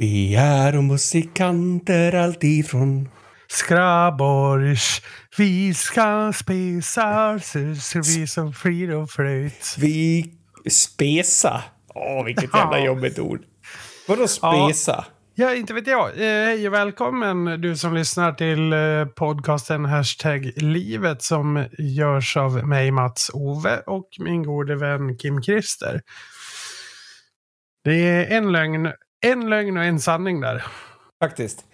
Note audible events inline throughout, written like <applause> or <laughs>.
Vi är musikanter alltifrån Skraborgs, vi ska spesa, så vi som frid och flöjt. Vi spesa. Åh, vilket jävla jobbigt ord. Vadå spesa? Ja, inte vet jag. Eh, Hej och välkommen du som lyssnar till eh, podcasten Hashtag livet som görs av mig Mats Ove och min gode vän Kim Christer. Det är en lögn, en lögn och en sanning där. Faktiskt.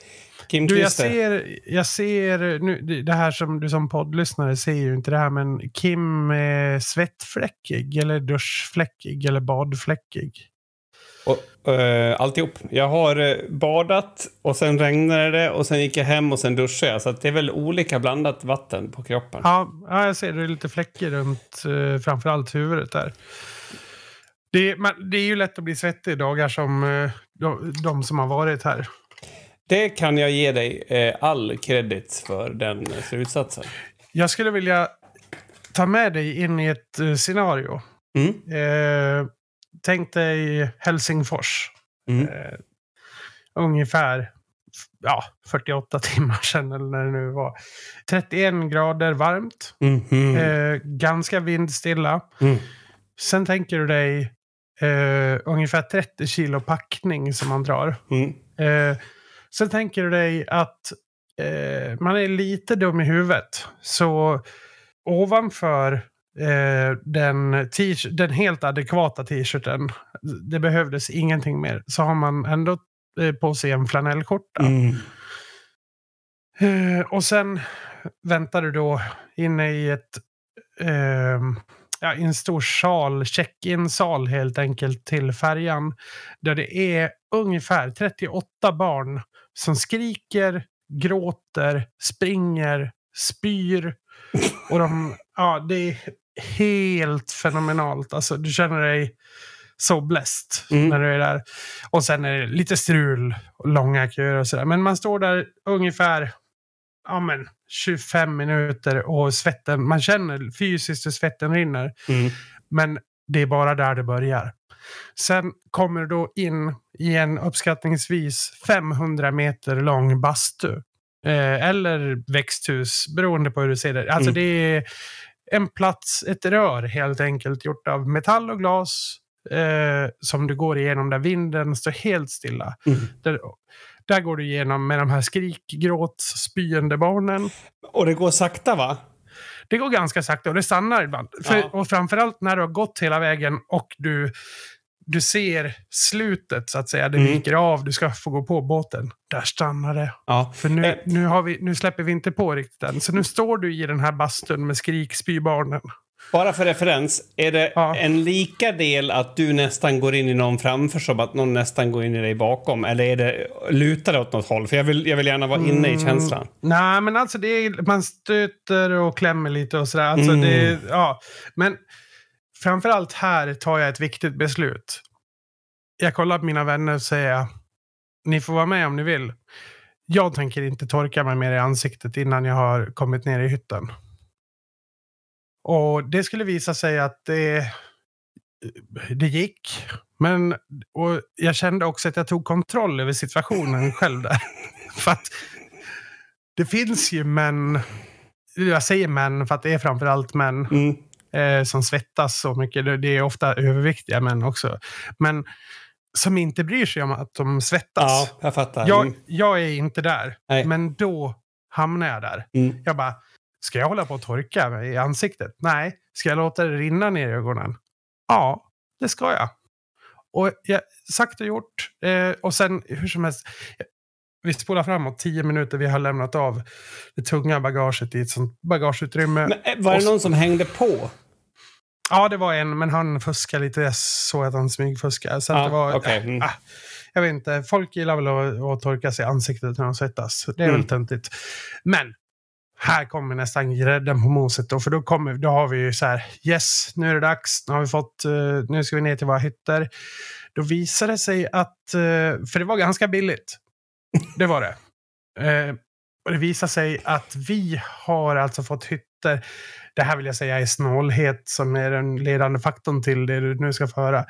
Kim Du, jag ser, jag ser nu, det- det här som du som poddlyssnare ser ju inte det här, men Kim är svettfläckig eller duschfläckig eller badfläckig. Och, eh, alltihop. Jag har eh, badat och sen regnade det och sen gick jag hem och sen duschade jag. Så det är väl olika blandat vatten på kroppen. Ja, ja, jag ser det är lite fläckig runt eh, framförallt huvudet där. Det, man, det är ju lätt att bli svettig i dagar som de, de som har varit här. Det kan jag ge dig eh, all kredit för den eh, slutsatsen. Jag skulle vilja ta med dig in i ett eh, scenario. Mm. Eh, tänk dig Helsingfors. Mm. Eh, ungefär ja, 48 <laughs> timmar sedan eller när det nu var. 31 grader varmt. Eh, ganska vindstilla. Mm. Sen tänker du dig eh, ungefär 30 kilo packning som man drar. Mm. Eh, sen tänker du dig att eh, man är lite dum i huvudet. Så ovanför eh, den, den helt adekvata t-shirten, det behövdes ingenting mer, så har man ändå eh, på sig en flanellskjorta. Mm. Eh, och sen väntar du då inne i ett ehm, ja, i en stor sal, check-in-sal helt enkelt till färjan. Där det är ungefär 38 barn som skriker, gråter, springer, spyr. Och de, ja, det är helt fenomenalt. Alltså, du känner dig så blessed Mm. när du är där. Och sen är det lite strul och långa köer och sådär. Men man står där ungefär ja, men 25 minuter och svetten, man känner fysiskt hur svetten rinner. Mm. Men det är bara där det börjar. Sen kommer du då in i en uppskattningsvis 500 meter lång bastu. Eh, eller växthus, beroende på hur du ser det. Alltså Mm. det är en plats, ett rör helt enkelt, gjort av metall och glas. Eh, som du går igenom där vinden står helt stilla. Mm. Där, där går du igenom med de här skrik, gråt, spyende barnen. Och det går sakta va? Det går ganska sakta och det stannar ibland. För, Ja. Och framförallt när du har gått hela vägen och du, du ser slutet så att säga. Det Mm. viker av, du ska få gå på båten. Där stannar det. Ja. För nu, Eh. nu, vi, nu släpper vi inte på riktigt än. Så nu står du i den här bastun med skrik, spybarnen. Bara för referens, är det Ja. en lika del att du nästan går in i någon framför som att någon nästan går in i dig bakom? Eller är det, lutar det åt något håll? För jag vill, jag vill gärna vara inne i Mm. känslan. Nej, men alltså det är, man stöter och klämmer lite och sådär. Alltså Mm. det, ja. Men framförallt här tar jag ett viktigt beslut. Jag kollar på mina vänner och säger ni får vara med om ni vill. Jag tänker inte torka mig mer i ansiktet innan jag har kommit ner i hytten. Och det skulle visa sig att det, det gick. Men och jag kände också att jag tog kontroll över situationen <laughs> själv där. För att det finns ju män, jag säger män för att det är framförallt män Mm. eh, som svettas så mycket. Det, är ofta överviktiga män också. Men som inte bryr sig om att de svettas. Ja, jag fattar. Jag, Mm. jag är inte där, Nej. men då hamnar jag där. Mm. Jag bara, ska jag hålla på att torka mig i ansiktet? Nej. Ska jag låta det rinna ner i ögonen? Ja, det ska jag. Och jag, sagt och gjort. Eh, och sen hur som helst. Vi spolar framåt tio minuter. Vi har lämnat av det tunga bagaget i ett sånt bagageutrymme. Men, eh, var det någon som hängde på? Ja, det var en, men han fuskade lite. Jag såg att han smygfuskade. Så Ja, det var, okej, mm. ah, jag vet inte. Folk gillar väl att, att torka sig i ansiktet när de svettas. Det är Mm. väl töntigt. Men här kommer nästan grädden på moset. Då, för då, kommer, då har vi ju så här, yes, nu är det dags. Nu, har vi fått, eh, nu ska vi ner till våra hytter. Då visade det sig att, eh, för det var ganska billigt. Det var det. <laughs> Eh, och det visar sig att vi har alltså fått hytter. Det här vill jag säga är snålhet som är den ledande faktorn till det du nu ska få höra.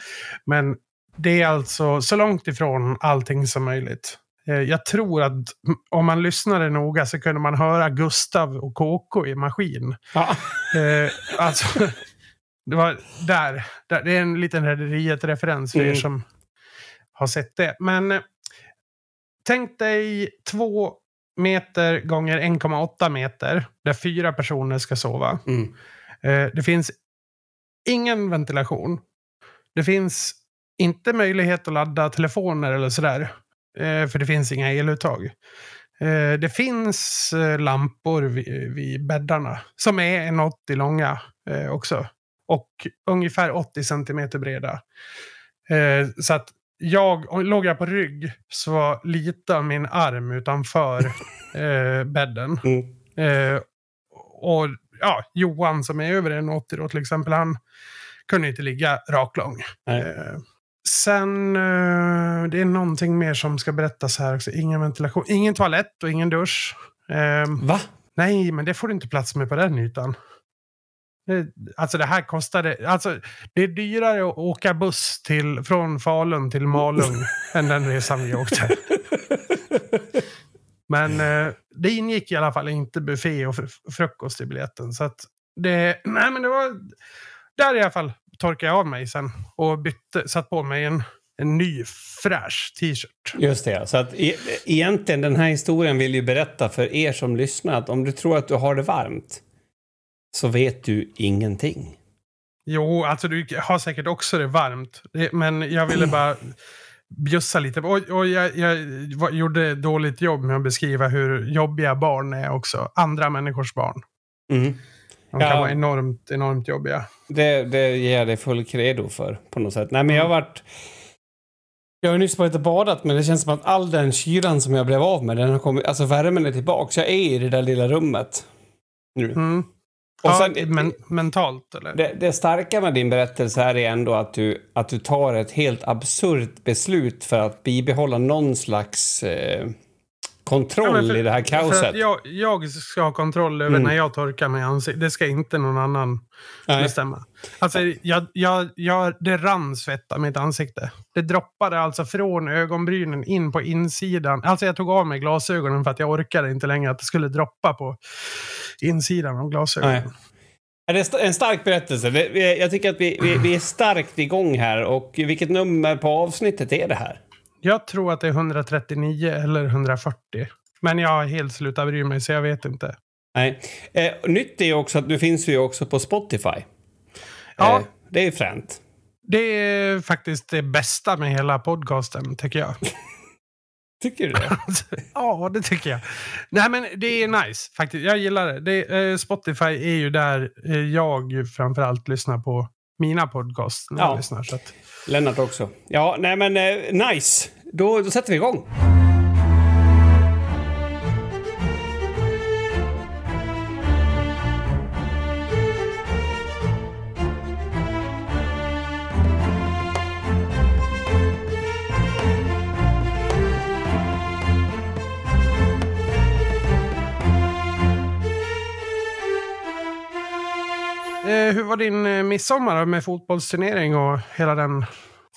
Men det är alltså så långt ifrån allting som möjligt. Eh, jag tror att om man lyssnade noga så kunde man höra Gustav och KK i maskin. Ja. <laughs> Eh, alltså, det var där, där. Det är en liten Rederiet-referens för Mm. er som har sett det. Men eh, tänk dig två meter gånger 1,8 meter där fyra personer ska sova. Mm. Det finns ingen ventilation. Det finns inte möjlighet att ladda telefoner eller sådär. Eh, för det finns inga eluttag. Eh, det finns eh, lampor vid, vid bäddarna som är 1,80 långa eh, också. Och ungefär 80 centimeter breda. Så att jag, låg jag på rygg så var lite av min arm utanför <laughs> bädden. Mm. Och ja, Johan som är över 1,80 då till exempel, han kunde inte ligga raklång. Nej. Sen, eh, det är någonting mer som ska berättas här också. Ingen ventilation, ingen toalett och ingen dusch. Eh, Va? nej, men det får du inte plats med på den ytan. Det, alltså det här kostade, alltså det är dyrare att åka buss till, från Falun till Malung <laughs> än den resan vi åkte. Men eh, det ingick i alla fall inte buffé och fr- frukost i biljetten. Så att det, nej men det var, där i alla fall torkade jag av mig sen och bytte, satt på mig en, en ny fräsch t-shirt. Just det. Så att e egentligen den här historien vill ju berätta för er som lyssnar att om du tror att du har det varmt så vet du ingenting. Jo, alltså du har säkert också det varmt. Det- Men jag ville bara bjussa lite. Och, och jag, jag gjorde dåligt jobb med att beskriva hur jobbiga barn är också. Andra människors barn. Mm. De Ja. kan vara enormt, enormt jobbiga. Det, det ger jag dig full credo för på något sätt. Nej, men jag har varit... Jag har nyss varit och badat, men det känns som att all den kylan som jag blev av med, den har kommit... Alltså värmen är tillbaka. Jag är i det där lilla rummet nu. Mm. Och ja, sen, men, mentalt eller? det, det starka med din berättelse här är ändå att du, att du tar ett helt absurt beslut för att bibehålla någon slags eh, kontroll Ja, för- i det här kaoset. jag, jag ska ha kontroll över Mm. när jag torkar mig ansiktet. Det ska inte någon annan Nej. bestämma. Alltså, jag, jag, jag, det rann svett av mitt ansikte. Det droppade alltså från ögonbrynen in på insidan. Alltså jag tog av mig glasögonen för att jag orkade inte längre att det skulle droppa på insidan av glasögonen. Nej. Det är en stark berättelse. Jag tycker att vi, vi, vi är starkt igång här. Och vilket nummer på avsnittet är det här? Jag tror att det är 139 eller 140. Men jag har helt slutat bry mig så jag vet inte. Nej. Eh, nytt är ju också att nu finns ju också på Spotify. Ja. Eh, det är fränt. Det är faktiskt det bästa med hela podcasten, tycker jag. <laughs> Tycker du det? <laughs> ja, det tycker jag. Nej, men det är nice faktiskt. Jag gillar det. det eh, Spotify är ju där eh, jag framförallt lyssnar på mina podcasts. När Ja. jag lyssnar, så att, Lennart också. Ja, nej men eh, nice. Då, då sätter vi igång. Hur var din eh, midsommar med fotbollsturnering och hela den,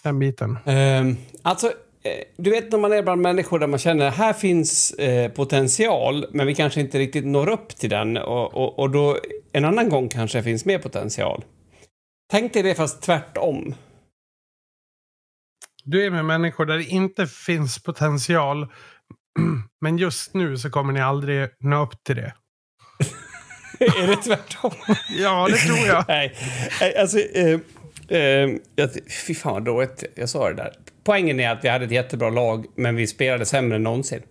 den biten? Ehm, alltså, eh, du vet när man är bland människor där man känner här finns eh, potential, men vi kanske inte riktigt når upp till den och, och, och då en annan gång kanske finns mer potential. Tänk dig det fast tvärtom. Du är med människor där det inte finns potential. <clears throat> Men just nu så kommer ni aldrig nå upp till det. Är det tvärtom? Ja, det tror jag. <laughs> Nej, alltså... Eh, eh, fy fan vad dåligt jag sa det där. Poängen är att vi hade ett jättebra lag, men vi spelade sämre än någonsin.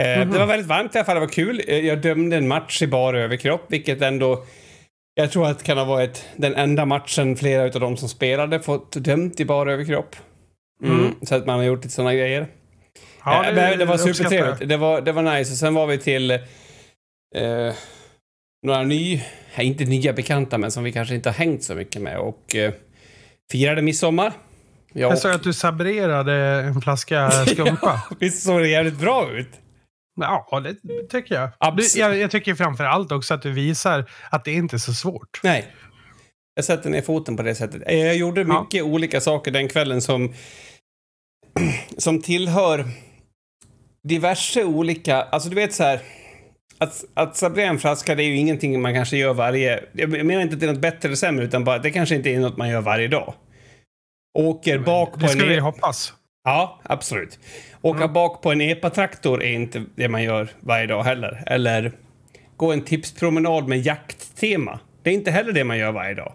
Eh, Det var väldigt varmt i alla fall, det var kul. Eh, Jag dömde en match i bara överkropp, vilket ändå... Jag tror att det kan ha varit den enda matchen flera av de som spelade fått dömt i bara överkropp. Mm. Mm. Så att man har gjort lite sådana grejer. Ja, Eh, men det var supertrevligt. Det var, det var nice. Och sen var vi till eh, några ny, nej, inte nya bekanta, men som vi kanske inte har hängt så mycket med. Och eh, firade midsommar. Ja, Jag såg att du sabrerade en flaska <laughs> skumpa. visst såg det jävligt bra ut? Ja, det tycker jag. Du, jag. Jag tycker framför allt också att du visar att det inte är så svårt. Nej. Jag sätter ner foten på det sättet. Eh, Jag gjorde Ja. mycket olika saker den kvällen som <clears throat> som tillhör diverse olika, alltså du vet så här. Att, att sabrera en flaska det är ju ingenting man kanske gör varje, jag menar inte att det är något bättre eller sämre utan bara det kanske inte är något man gör varje dag. Åker bak på Det skulle en... vi E- hoppas. Ja, absolut. Åka Mm. bak på en epatraktor är inte det man gör varje dag heller. Eller gå en tipspromenad med jakttema. Det är inte heller det man gör varje dag.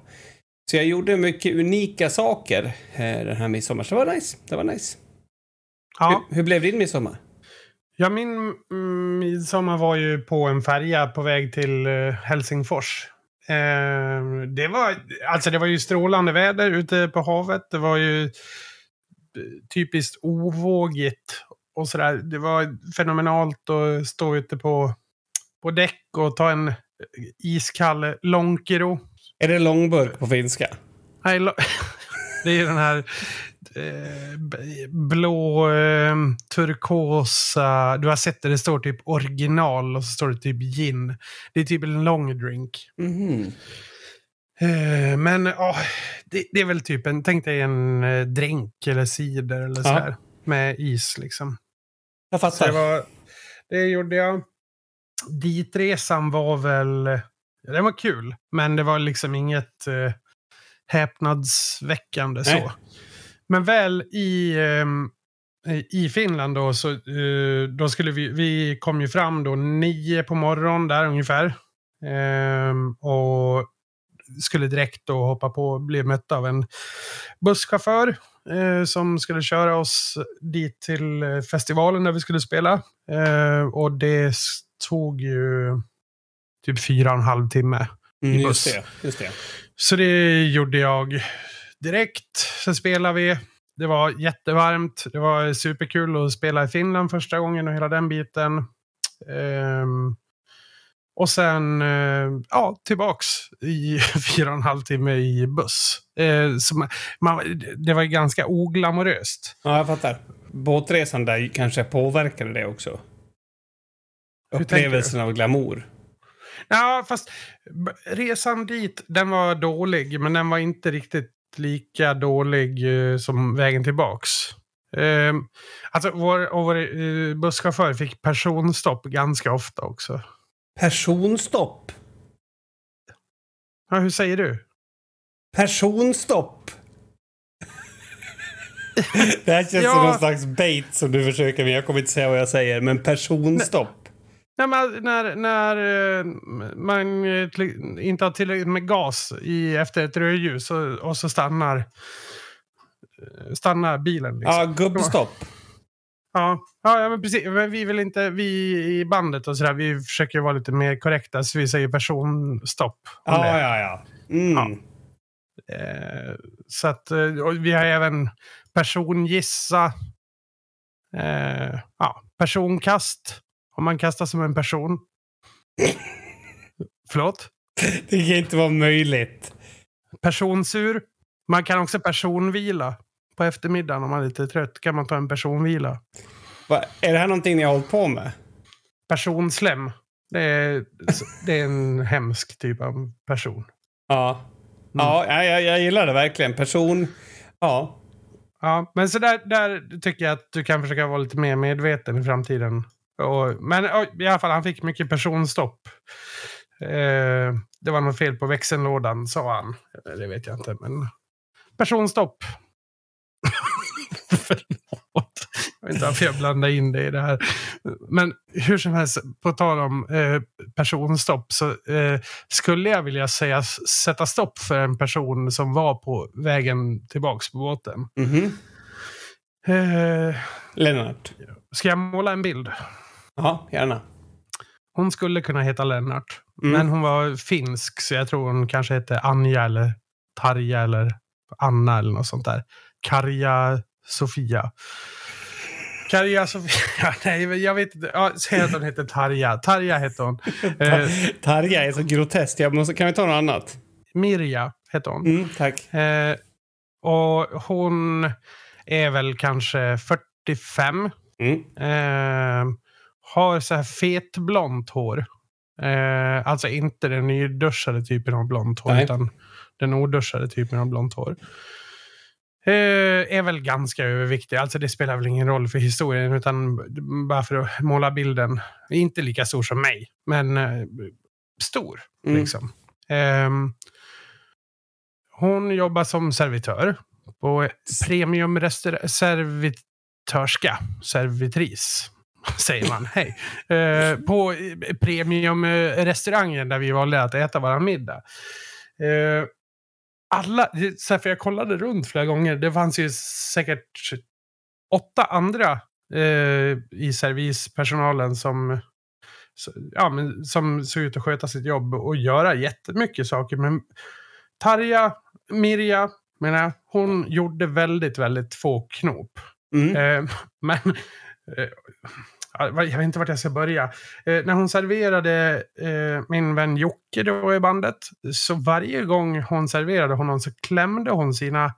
Så jag gjorde mycket unika saker eh, den här midsommar. Så det var nice. Det var nice. Ja. Hur, hur blev din midsommar? Ja, min mm, midsommar var ju på en färja på väg till eh, Helsingfors. Eh, det, var, alltså det var ju strålande väder ute på havet. Det var ju eh, typiskt ovågigt och sådär. Det var fenomenalt att stå ute på, på däck och ta en iskall Lonkero. Är det långburk på finska? Nej, <laughs> det är ju den här blå, eh, turkosa. Du har sett det, det står typ original och så står det typ gin. Det är typ en long drink. Eh, men ja, det, det är väl typ en, tänk dig en eh, drink eller cider eller sådär. Med is liksom. Jag Så det, fattar. var, det gjorde jag. Ditresan var väl... Den var kul, men det var liksom inget eh, häpnadsväckande Nej. så. Men väl i, ehm, i Finland då, så eh, då skulle vi, vi kom ju fram då nio på morgonen där ungefär. Ehm, och skulle direkt då hoppa på och bli mött av en busschaufför eh, som skulle köra oss dit till eh, festivalen där vi skulle spela. Eh, och det tog ju typ fyra och en halv timme. Mm, i just buss. det. Just det. Så det gjorde jag direkt. Sen spelade vi. Det var jättevarmt. Det var superkul att spela i Finland första gången och hela den biten. Ehm, och sen, eh, ja, tillbaks i <laughs> fyra och en halv timme i buss. Så man, man, det var ganska oglamoröst. Ja, jag fattar. Båtresan där kanske påverkade det också. Upplevelsen av glamour. Ja, fast resan dit, den var dålig, men den var inte riktigt lika dålig eh, som vägen tillbaks. Eh, alltså, vår, och vår eh, busschaufför fick personstopp ganska ofta också. Personstopp. Ja, hur säger du? Personstopp. <laughs> Det här känns Ja. som någon slags bait som du försöker men jag kommer inte säga vad jag säger. Men personstopp. Nej, men när när eh, man eh, inte har tillräckligt med gas i, efter ett rödljus och, och så stannar, eh, stannar bilen. Liksom. Ja, gubbstopp. Ja, ja, men precis. Men vi vill inte, vi i bandet och sådär, vi försöker vara lite mer korrekta. Så vi säger personstopp. Ja, det. ja, ja. Mm. Ja. Eh, så att, vi har även persongissa. Eh, ja, personkast. Om man kastar som en person. <laughs> Förlåt? Det kan inte vara möjligt. Personsur. Man kan också personvila. På eftermiddagen om man är lite trött kan man ta en personvila. Va? Är det här någonting ni har hållit på med? Personslem. Det är, det är en hemsk typ av person. Ja. Ja, Mm. ja, jag, jag gillar det verkligen. Person... Ja. Ja, men så där, där tycker jag att du kan försöka vara lite mer medveten i framtiden. Och, men i alla fall, han fick mycket personstopp. Eh, det var något fel på växellådan, sa han. Eh, Det vet jag inte, men... Personstopp. <laughs> Förlåt. Jag vet inte varför jag blandar in det i det här. Men hur som helst, på tal om eh, personstopp så eh, skulle jag vilja säga sätta stopp för en person som var på vägen tillbaks på båten. Mhm. Eh, Lennart. ska jag måla en bild? Ja, gärna. Hon skulle kunna heta Lennart. Mm. Men hon var finsk, så jag tror hon kanske hette Anja eller Tarja eller Anna eller något sånt där. Karja Sofia. Karja Sofia. <laughs> Nej, men jag vet inte. Ja, säg att hon heter Tarja. Tarja hette hon. <laughs> Eh, Tarja är så groteskt. Jag måste, kan vi ta något annat? Mirja hette hon. Mm, tack. Eh, och hon är väl kanske 45. Mm. Eh, har så här fetblont hår. Eh, alltså inte den nyduschade typen av blont hår, Nej. utan den oduschade typen av blont hår. är väl ganska överviktig. Alltså det spelar väl ingen roll för historien utan bara för att måla bilden. Inte lika stor som mig, men eh, stor. Mm. Liksom. Ehm, hon jobbar som servitör på premiumservitörska, servitris säger man. Hej. Eh, på premiumrestaurangen där vi valde att äta vår middag. Eh, alla, så här, för jag kollade runt flera gånger, det fanns ju säkert åtta andra eh, i servispersonalen som, ja, men, som såg ut att sköta sitt jobb och göra jättemycket saker. Men Tarja, Mirja, menar hon gjorde väldigt, väldigt få knop. Mm. Eh, <laughs> men eh, jag vet inte vart jag ska börja. Eh, när hon serverade eh, min vän Jocke då i bandet, så varje gång hon serverade honom så klämde hon sina,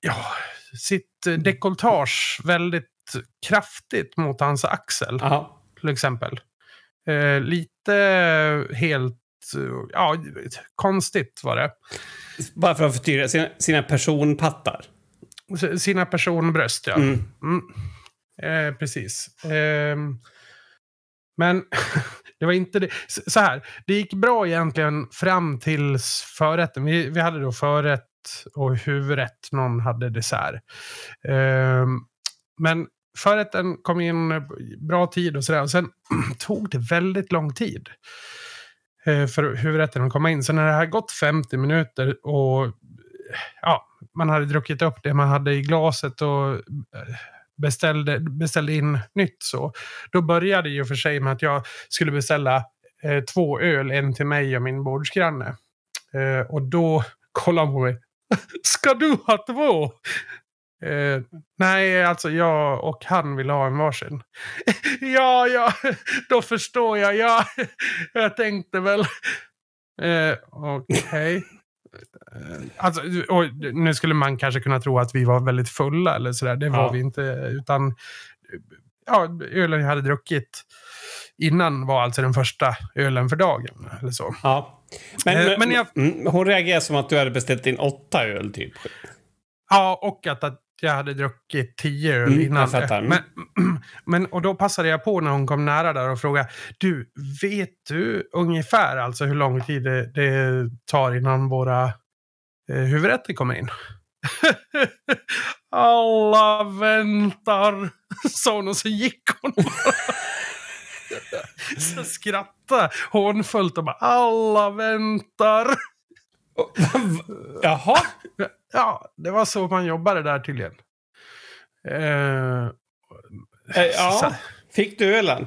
ja, sitt dekolletage väldigt kraftigt mot hans axel, Ja. till exempel. Eh, lite helt, ja, konstigt var det. Bara för att förtydliga, sina, sina personpattar. Sina personbröst, ja. Mm. Mm. Eh, precis. Eh, men <laughs> det var inte det. Så här, det gick bra egentligen fram till förrätten. Vi, vi hade då förrätt och huvudrätt. Någon hade dessert. Eh, men förrätten kom in bra tid och sådär. Och sen <clears throat> tog det väldigt lång tid eh, för huvudrätten att komma in. Så när det hade gått 50 minuter och ja, man hade druckit upp det man hade i glaset och eh, beställde, beställde in nytt så. Då började det ju för sig med att jag skulle beställa eh, två öl, en till mig och min bordsgranne. Eh, och då <laughs> kollade hon på mig. <laughs> Ska du ha två? Eh, nej, alltså jag och han vill ha en varsin. <laughs> ja, ja, då förstår jag. Ja, jag tänkte väl. Eh, Okej. Okay. Alltså, nu skulle man kanske kunna tro att vi var väldigt fulla eller sådär. Det var Ja. vi inte. Utan ja, ölen jag hade druckit innan var alltså den första ölen för dagen. Eller så. Ja. Men, Eh, men, men jag- mm, hon reagerade som att du hade beställt in åtta öl, typ. Ja, och att, att jag hade druckit tio öl Mm, innan. fattar. Men, <clears throat> men, och då passade jag på när hon kom nära där och frågade. Du, vet du ungefär alltså hur lång tid det, det tar innan våra eh, huvudrätter kommer in? <laughs> Alla väntar, <laughs> sa hon och så gick hon bara. <laughs> Så skrattade hånfullt och bara alla väntar. Jaha. Ja, det var så man jobbade där tydligen. Eh, Eh, ja. Fick du ölen?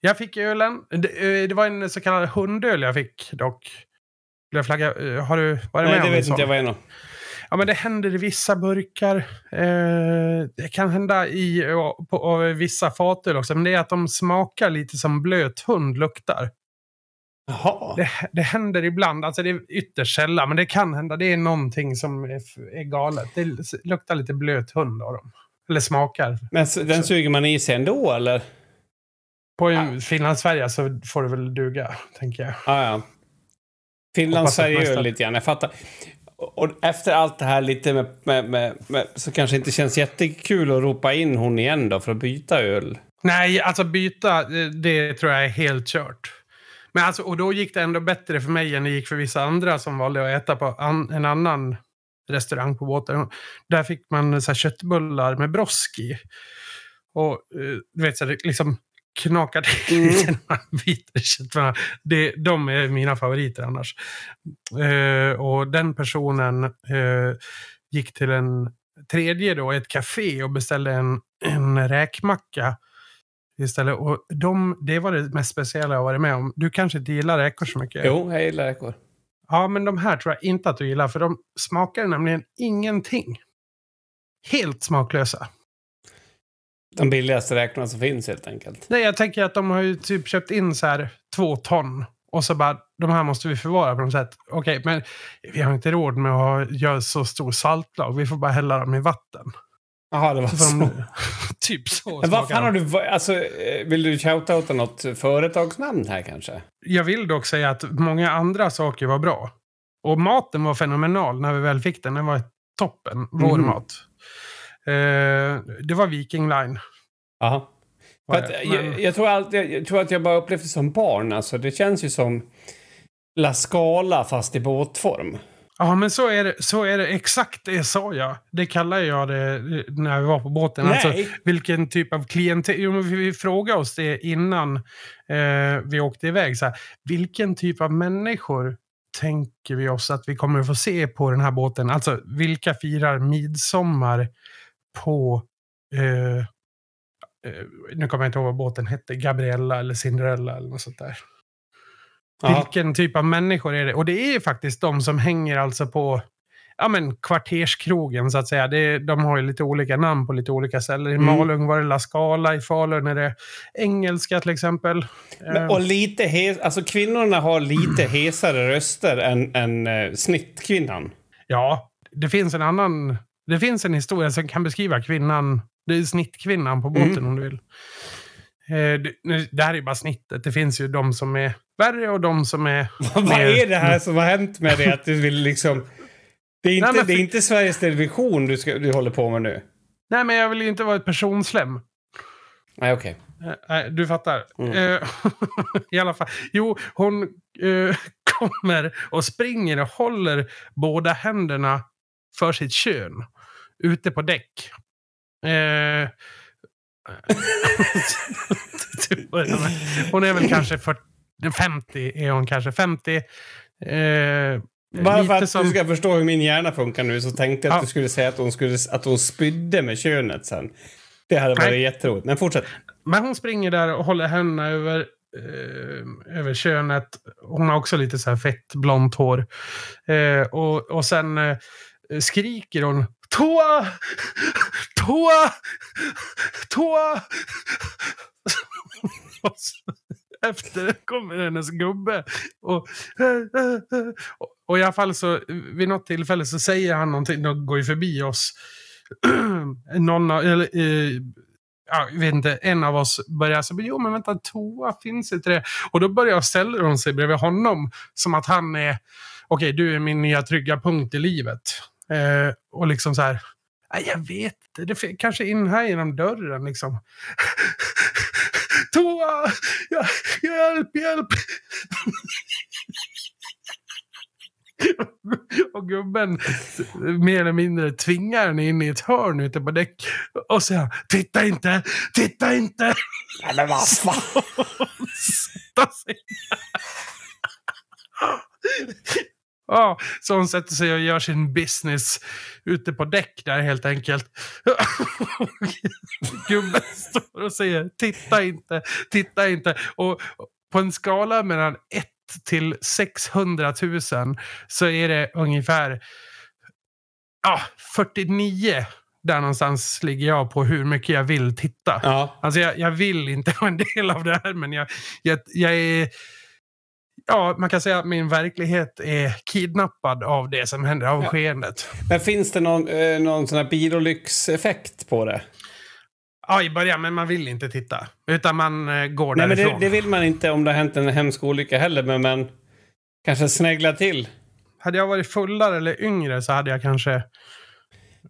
jag fick ölen. Det, eh, det var en så kallad hundöl jag fick dock. Jag flagga? eh, Har du varit Nej, med det om en vet inte jag vad är. Ja, men det händer i vissa burkar. Eh, det kan hända i på, på vissa fatöl också. Men det är att de smakar lite som blöt hund luktar. Det, det händer ibland. Alltså det är ytterst sällan. Men det kan hända. Det är någonting som är, är galet. Det luktar lite blöt hund av dem. Eller smakar. Men den suger man i sig ändå, eller? På en Finlandsfärja så får det väl duga, tänker jag. Ja, ja. Finland, Hoppas att Sverige nästa- öl lite grann. Jag fattar. Och och efter allt det här lite med, med, med, med, så kanske det inte känns jättekul att ropa in hon igen då för att byta öl. Nej, alltså byta, det, det tror jag är helt kört. Men alltså, och då gick det ändå bättre för mig än det gick för vissa andra som valde att äta på an, en annan restaurang på båten. Där fick man så här, köttbullar med brosk i. Och eh, du vet, så här, liksom knakar till Mm. <laughs> biter köttbullarna. Det, de är mina favoriter annars. Eh, och den personen eh, gick till en tredje då, ett café och beställde en, en räkmacka istället. Och de, det var det mest speciella jag varit med om. Du kanske inte gillar räkor så mycket? Jo, jag gillar räkor. Ja, men de här tror jag inte att du gillar, för de smakar nämligen ingenting. Helt smaklösa. De billigaste räkorna som finns helt enkelt. Nej, jag tänker att de har ju typ köpt in så här två ton. Och så bara, de här måste vi förvara på något sätt. Okej, men vi har inte råd med att göra så stor saltlag. Vi får bara hälla dem i vatten. Jaha, det var Så de, <laughs> typ så Men vad fan har du... Alltså, eh, vill du shoutouta något företagsnamn här kanske? Jag vill dock säga att många andra saker var bra. Och maten var fenomenal när vi väl fick den. Den var toppen, vår Mhm. mat. Eh, det var Viking Line. Aha. att, det. jag, Men- jag, tror alltid, jag tror att jag bara upplevt det som barn. Alltså, det känns ju som La Scala fast i båtform. Ja, men så är, det, så är det. Exakt det sa jag. Det kallar jag det eh, när vi var på båten. Alltså, Nej! vilken typ av klientel... Jo, men vi, vi frågade oss det innan eh, vi åkte iväg. Så här, vilken typ av människor tänker vi oss att vi kommer att få se på den här båten? Alltså, vilka firar midsommar på... Eh, eh, nu kommer jag inte ihåg vad båten hette. Gabriella eller Cinderella eller något sånt där. Ja. Vilken typ av människor är det? Och det är faktiskt de som hänger alltså på ja, men, kvarterskrogen så att säga. Det, de har ju lite olika namn på lite olika ställen. I Mm. Malung var det La Scala, i Falun är det engelska till exempel. Men, och lite hes, alltså kvinnorna har lite hesare röster än, än eh, snittkvinnan. Ja, det finns en annan... Det finns en historia som kan beskriva kvinnan. Det är snittkvinnan på båten Mm. om du vill. Eh, det, det här är ju bara snittet. Det finns ju de som är värre och de som är... <laughs> Vad är det här som har hänt med dig? Att du vill liksom... Det är inte, Nej, men det är inte Sveriges Television du, ska, du håller på med nu? Nej, men jag vill ju inte vara ett personslem. Nej, okej. Eh, Nej, du fattar. Mm. Eh, <laughs> I alla fall. Jo, hon eh, <laughs> kommer och springer och håller båda händerna för sitt kön. Ute på däck. Med. hon är väl kanske 40, 50. Är hon kanske 50. Eh, Bara för att som- du ska förstå hur min hjärna funkar nu så tänkte jag att Ja. du skulle säga att hon, skulle, att hon spydde med könet sen. Det hade varit Nej. jätteroligt. Men fortsätt. Men hon springer där och håller händerna över, eh, över könet. Hon har också lite så här fett blont hår. Eh, och, och sen eh, skriker hon Toa! Toa! Toa! <laughs> Efter kommer hennes gubbe. Och, och i alla fall så vid något tillfälle så säger han någonting. De går ju förbi oss. <clears throat> Någon av, eller, eh, ja, jag vet inte, en av oss börjar säga, jo men vänta, toa finns inte det? Och då börjar ställer hon sig bredvid honom som att han är, okej du är min nya trygga punkt i livet. Eh, och liksom så här, "Nej, jag vet inte, det är kanske in här genom dörren liksom. <laughs> toa! Ja, hjälp, hjälp! och gubben mer eller mindre tvingar henne in i ett hörn ute på däck. Och säger titta inte, titta inte! Nej, men vad fan. Ja, så hon sätter sig och gör sin business ute på däck där helt enkelt. <laughs> Gubben står och säger titta inte, titta inte. Och på en skala mellan 1 till 600 000 så är det ungefär ja, 49. Där någonstans ligger jag på hur mycket jag vill titta. Ja. Alltså jag, jag vill inte vara en del av det här, men jag, jag, jag är... Ja, man kan säga att min verklighet är kidnappad av det som händer, av Ja. skeendet. Men finns det någon, eh, någon sån här bilolyckseffekt på det? Ja, i början, men man vill inte titta. Utan man eh, går Nej, men därifrån. det, det vill man inte om det har hänt en hemsk olycka heller, men man kanske sneglar till. Hade jag varit fullare eller yngre så hade jag kanske...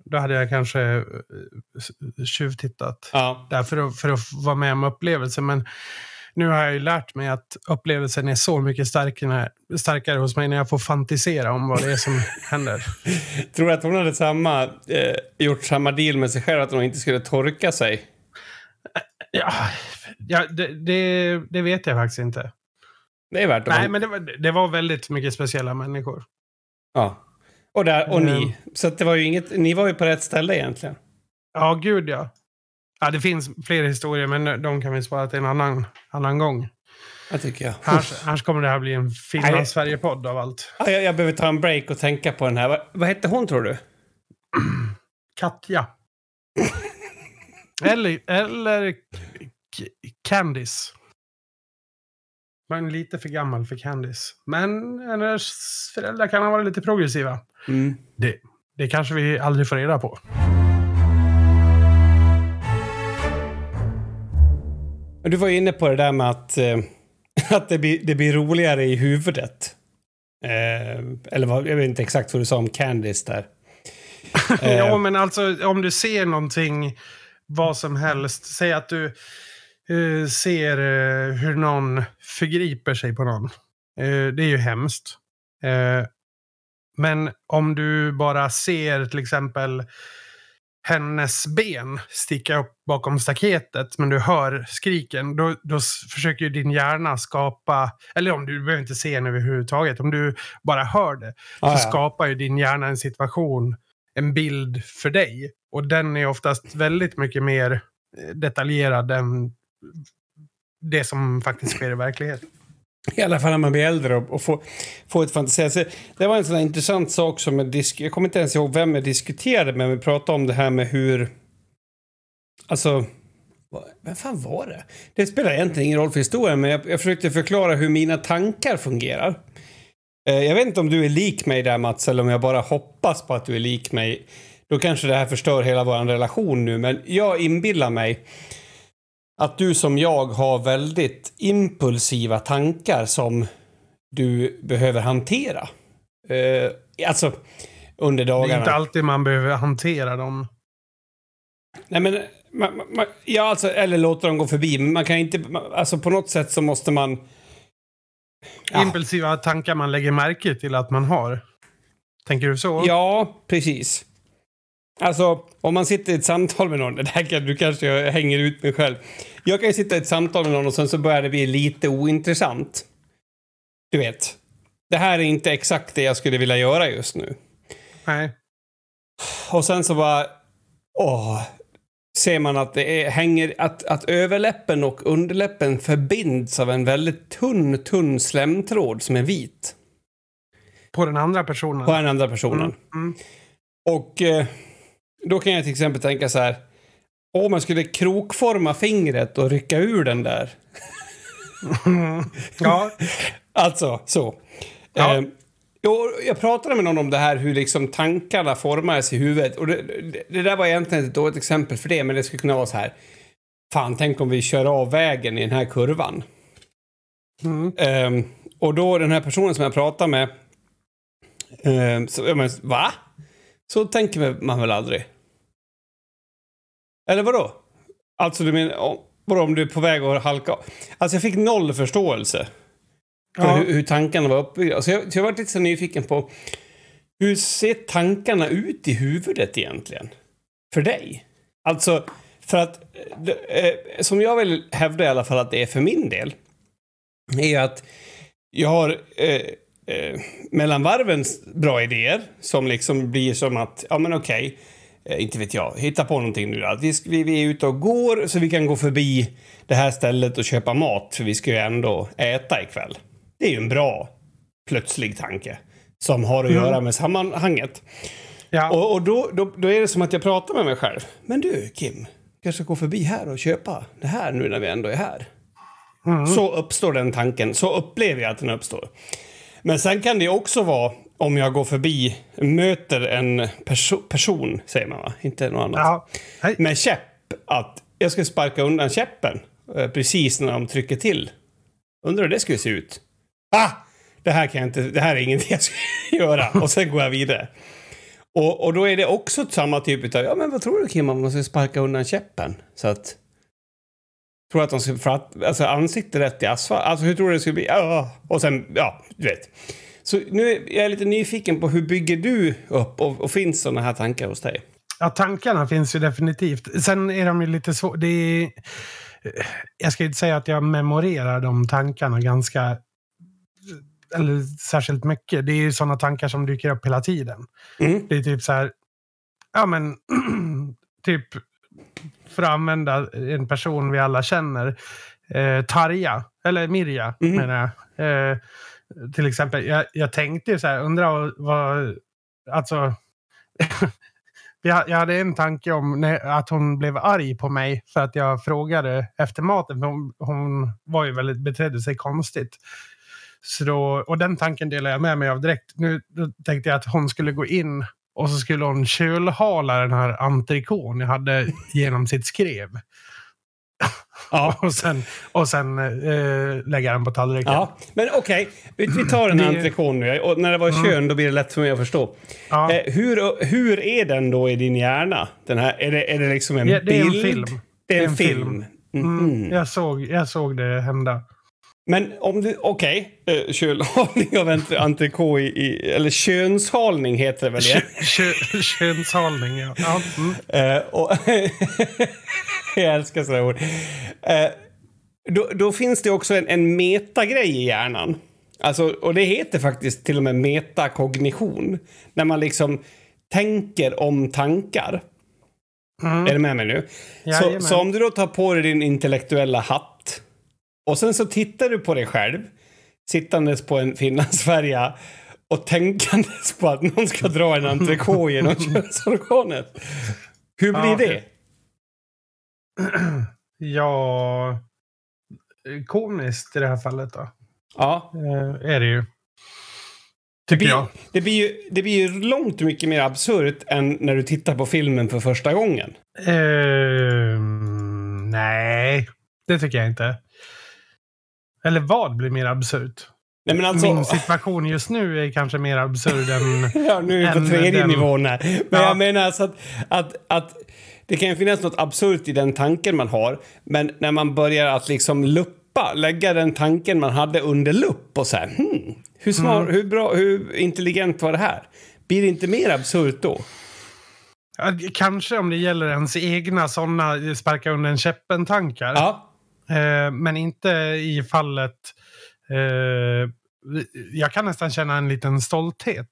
Då hade jag kanske eh, tjuvtittat. Ja. Där för, att, för att vara med om upplevelsen. Men nu har jag ju lärt mig att upplevelsen är så mycket starkare, starkare hos mig när jag får fantisera om vad det är som <laughs> händer. Tror du att hon hade samma, eh, gjort samma deal med sig själv, att hon inte skulle torka sig? Ja, ja det, det, det vet jag faktiskt inte. Det är värt att Nej, men det var, det var väldigt mycket speciella människor. Ja. Och, där, och Mm. ni. Så att det var ju inget, ni var ju på rätt ställe egentligen. Ja, gud ja. Ja, det finns fler historier, men de kan vi spara till en annan, annan gång. Det tycker jag. Annars, annars kommer det här bli en Finland-Sverige-podd av allt. Ja, jag, jag behöver ta en break och tänka på den här. Vad, vad hette hon tror du? <clears throat> Katja. <laughs> eller, eller Candice. Men lite för gammal för Candice. Men hennes föräldrar kan ha varit lite progressiva. Mm. Det, det kanske vi aldrig får reda på. Du var ju inne på det där med att, eh, <laughs> att det, blir, det blir roligare i huvudet. Eh, eller vad, jag vet inte exakt vad du sa om Candice där. <laughs> ja, men alltså om du ser någonting, vad som helst. Säg att du uh, ser uh, hur någon förgriper sig på någon. Uh, det är ju hemskt. men om du bara ser till exempel hennes ben sticka upp bakom staketet men du hör skriken, då, då försöker din hjärna skapa, eller om du behöver inte se henne överhuvudtaget, om du bara hör det, ah, så ja. skapar ju din hjärna en situation, en bild för dig. Och den är oftast väldigt mycket mer eh, detaljerad än det som faktiskt sker i verkligheten. I alla fall när man blir äldre och, och får, får ett fantasi. Alltså, det var en sån intressant sak som jag, disk jag kommer inte ens ihåg vem jag diskuterade med, men vi pratade om det här med hur... Alltså, vem fan var det? Det spelar egentligen ingen roll för historien, men jag, jag försökte förklara hur mina tankar fungerar. Eh, jag vet inte om du är lik mig där Mats, eller om jag bara hoppas på att du är lik mig. Då kanske det här förstör hela vår relation nu, men jag inbillar mig att du som jag har väldigt impulsiva tankar som du behöver hantera. Uh, alltså, under dagarna. Det är inte alltid man behöver hantera dem. Nej, men... Man, man, ja, alltså, eller låta dem gå förbi. Men man kan inte... Man, alltså på något sätt så måste man... Ja. Impulsiva tankar man lägger märke till att man har. Tänker du så? Ja, precis. Alltså, om man sitter i ett samtal med någon, <laughs> det här kan, du kanske hänger ut mig själv. Jag kan ju sitta i ett samtal med någon och sen så börjar det bli lite ointressant. Du vet. Det här är inte exakt det jag skulle vilja göra just nu. Nej. Och sen så bara... Åh. Ser man att det är, hänger... Att, att överläppen och underläppen förbinds av en väldigt tunn, tunn slemtråd som är vit. På den andra personen? På den andra personen. Mm. Mm. Och... Eh, då kan jag till exempel tänka så här. Om man skulle krokforma fingret och rycka ur den där. <laughs> ja. alltså, så. Ja. Eh, jag pratade med någon om det här, hur liksom tankarna formades i huvudet. Och det, det, där var egentligen ett dåligt exempel för det, men det skulle kunna vara så här. Fan, tänk om vi kör av vägen i den här kurvan. Mm. Eh, och då den här personen som jag pratade med. Eh, så, jag men, va? Så tänker man väl aldrig? Eller vadå? Alltså du menar, vadå om du är på väg att halka Alltså jag fick noll förståelse. För ja. hur, hur, tankarna var uppbyggda. Alltså jag, jag var lite så nyfiken på hur ser tankarna ut i huvudet egentligen? För dig? Alltså, för att eh, som jag vill hävda i alla fall att det är för min del. Är att jag har eh, eh, mellan varven bra idéer som liksom blir som att, ja men okej. Okay, inte vet jag, hitta på någonting nu då. Vi, vi, vi är ute och går så vi kan gå förbi det här stället och köpa mat för vi ska ju ändå äta ikväll. Det är ju en bra plötslig tanke som har att mm. göra med sammanhanget. Ja. Och, och då, då, då, är det som att jag pratar med mig själv. Men du, Kim, kanske gå förbi här och köpa det här nu när vi ändå är här. Mm. Så uppstår den tanken. Så upplever jag att den uppstår. Men sen kan det också vara om jag går förbi, möter en perso person, säger man va? Inte något annat. Ja. Med käpp, att jag ska sparka undan käppen eh, precis när de trycker till. Undrar hur det skulle se ut. Ah! Det här kan jag inte, det här är ingenting jag ska <laughs> göra. Och sen går jag vidare. Och, och då är det också samma typ av, ja men vad tror du Kim om man ska sparka undan käppen? Så att tror att de skulle få alltså, ansiktet rätt i asfalt. Alltså hur tror du det skulle bli? Ja, och sen, ja, du vet. Så nu är jag lite nyfiken på hur bygger du upp och, och finns sådana här tankar hos dig? Ja, tankarna finns ju definitivt. Sen är de ju lite svåra. Jag ska inte säga att jag memorerar de tankarna ganska eller särskilt mycket. Det är ju sådana tankar som dyker upp hela tiden. Mm. Det är typ så här, ja men, <clears throat> typ för att använda en person vi alla känner. Eh, Tarja, eller Mirja mm. menar jag. Eh, till exempel, jag, jag tänkte så här, undrar vad, alltså. <laughs> jag, hade en tanke om när, att hon blev arg på mig för att jag frågade efter maten. Hon, hon var ju väldigt, betedde sig konstigt. Så då, och den tanken delar jag med mig av direkt. Nu tänkte jag att hon skulle gå in och så skulle hon kölhala den här entrecoten jag hade genom sitt skrev. Ja. <laughs> och sen, och sen eh, lägga den på tallriken. Ja, men okej. Vi, vi tar den här Det- entrecôten nu. Och när det var kön, då blir det lätt för mig att förstå. Ja. Eh, hur, hur är den då i din hjärna? Den här, är, det, är det liksom en Ja, det är en bild? film. Det är en, film. Mhm. Mm, jag, såg, jag såg det hända. Men om du, okej, okay, kölhalning av entre- entrecote i, i, eller könshalning heter det väl? Kö, könshalning, ja. ja mm. Eh, och <laughs> jag älskar sådana ord. Eh, då, då finns det också en, en metagrej i hjärnan. Alltså, och det heter faktiskt till och med metakognition. När man liksom tänker om tankar. Mm. Är du med mig nu? Så, Jajamän. så om du då tar på dig din intellektuella hatt och sen så tittar du på dig själv sittandes på en Finlandsfärja och tänkandes på att någon ska dra en entrecote genom <laughs> könsorganet. Hur blir Ja. det? <clears throat> Ja, komiskt i det här fallet då. Ja, Eh, är det ju. det Tycker blir, jag. det, blir ju, det blir ju långt mycket mer absurt än när du tittar på filmen för första gången. Ehm, nej, det tycker jag inte. Eller vad blir mer absurt? Nej, alltså, Min situation just nu är kanske mer absurd än... <laughs> Ja, nu är vi på tredje den- nivån här. Men Ja. jag menar alltså att, att, att det kan ju finnas något absurt i den tanken man har. Men när man börjar att liksom luppa, lägga den tanken man hade under lupp och så här, hmm, hur, smart, Mm. hur bra, hur intelligent var det här? Blir det inte mer absurt då? Ja, Kanske om det gäller ens egna sådana sparka under en käppen-tankar. Ja, Eh, men inte i fallet... Eh, jag kan nästan känna en liten stolthet.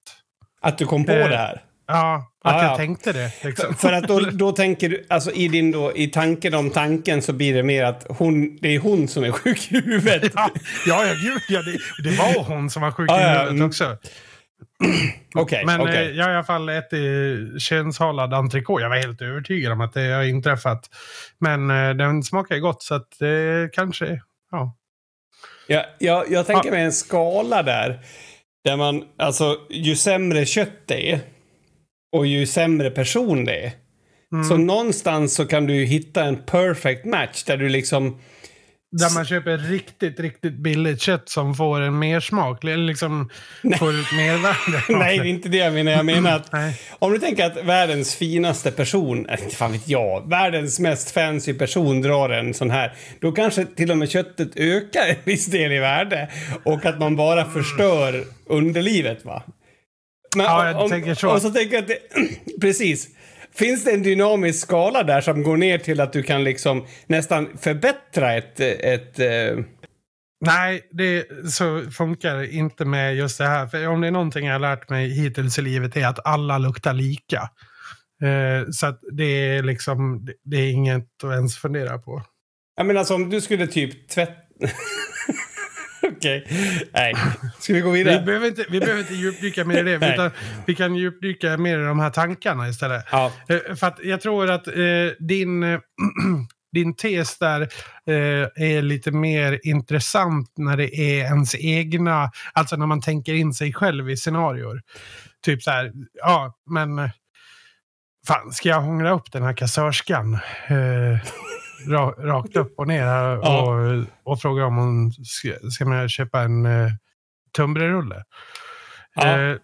att du kom på Eh, det här. Ja, att Ja, ja. jag tänkte det. Liksom. För att då, <laughs> då tänker du, alltså i din då, i tanken om tanken så blir det mer att hon, det är hon som är sjuk i huvudet. Ja, ja, ja, gud, ja det, det var hon som var sjuk Ja, i ja, huvudet mm. också. <clears throat> Okej, Men okej. eh, jag har i alla fall ätit könshalad entrecote. Jag var helt övertygad om att det har inträffat. Men eh, den smakar ju gott så att det kanske... Ja. Ja, jag, jag tänker Ja. mig en skala där. Där man, alltså, ju sämre kött det är och ju sämre person det är. Mm. Så någonstans så kan du ju hitta en perfect match där du liksom... Där man köper riktigt, riktigt billigt kött som får en mersmak. Eller liksom får ut mervärde. <laughs> Nej, det är inte det jag menar. Jag menar att Nej. om du tänker att världens finaste person, inte fan vet jag, världens mest fancy person drar en sån här, då kanske till och med köttet ökar en viss del i värde och att man bara förstör underlivet va? Men Ja, jag tänker så. Och så tänker jag att det, <clears throat> precis. Finns det en dynamisk skala där som går ner till att du kan liksom nästan förbättra ett, ett eh, Nej, det så funkar det inte med just det här. För om det är någonting jag har lärt mig hittills i livet är att alla luktar lika. Eh, så att det är liksom, det- det är inget att ens fundera på. Jag menar alltså om du skulle typ tvätta... <laughs> Okej. Nej. Ska vi gå Vi vidare? behöver inte, vi behöver inte djupdyka mer i det, utan vi kan djupdyka mer i de här tankarna istället. Ja. Eh, För att jag tror att eh, din, <clears throat> din tes där eh, är lite mer intressant när det är ens egna, alltså när man tänker in sig själv i scenarior. Typ så här, ja men fan ska jag hångla upp den här kassörskan? Eh, ra, rakt upp och ner här och, Ja. och fråga om hon ska, ska man köpa en eh, tunnbrödsrulle. Ja. Eh,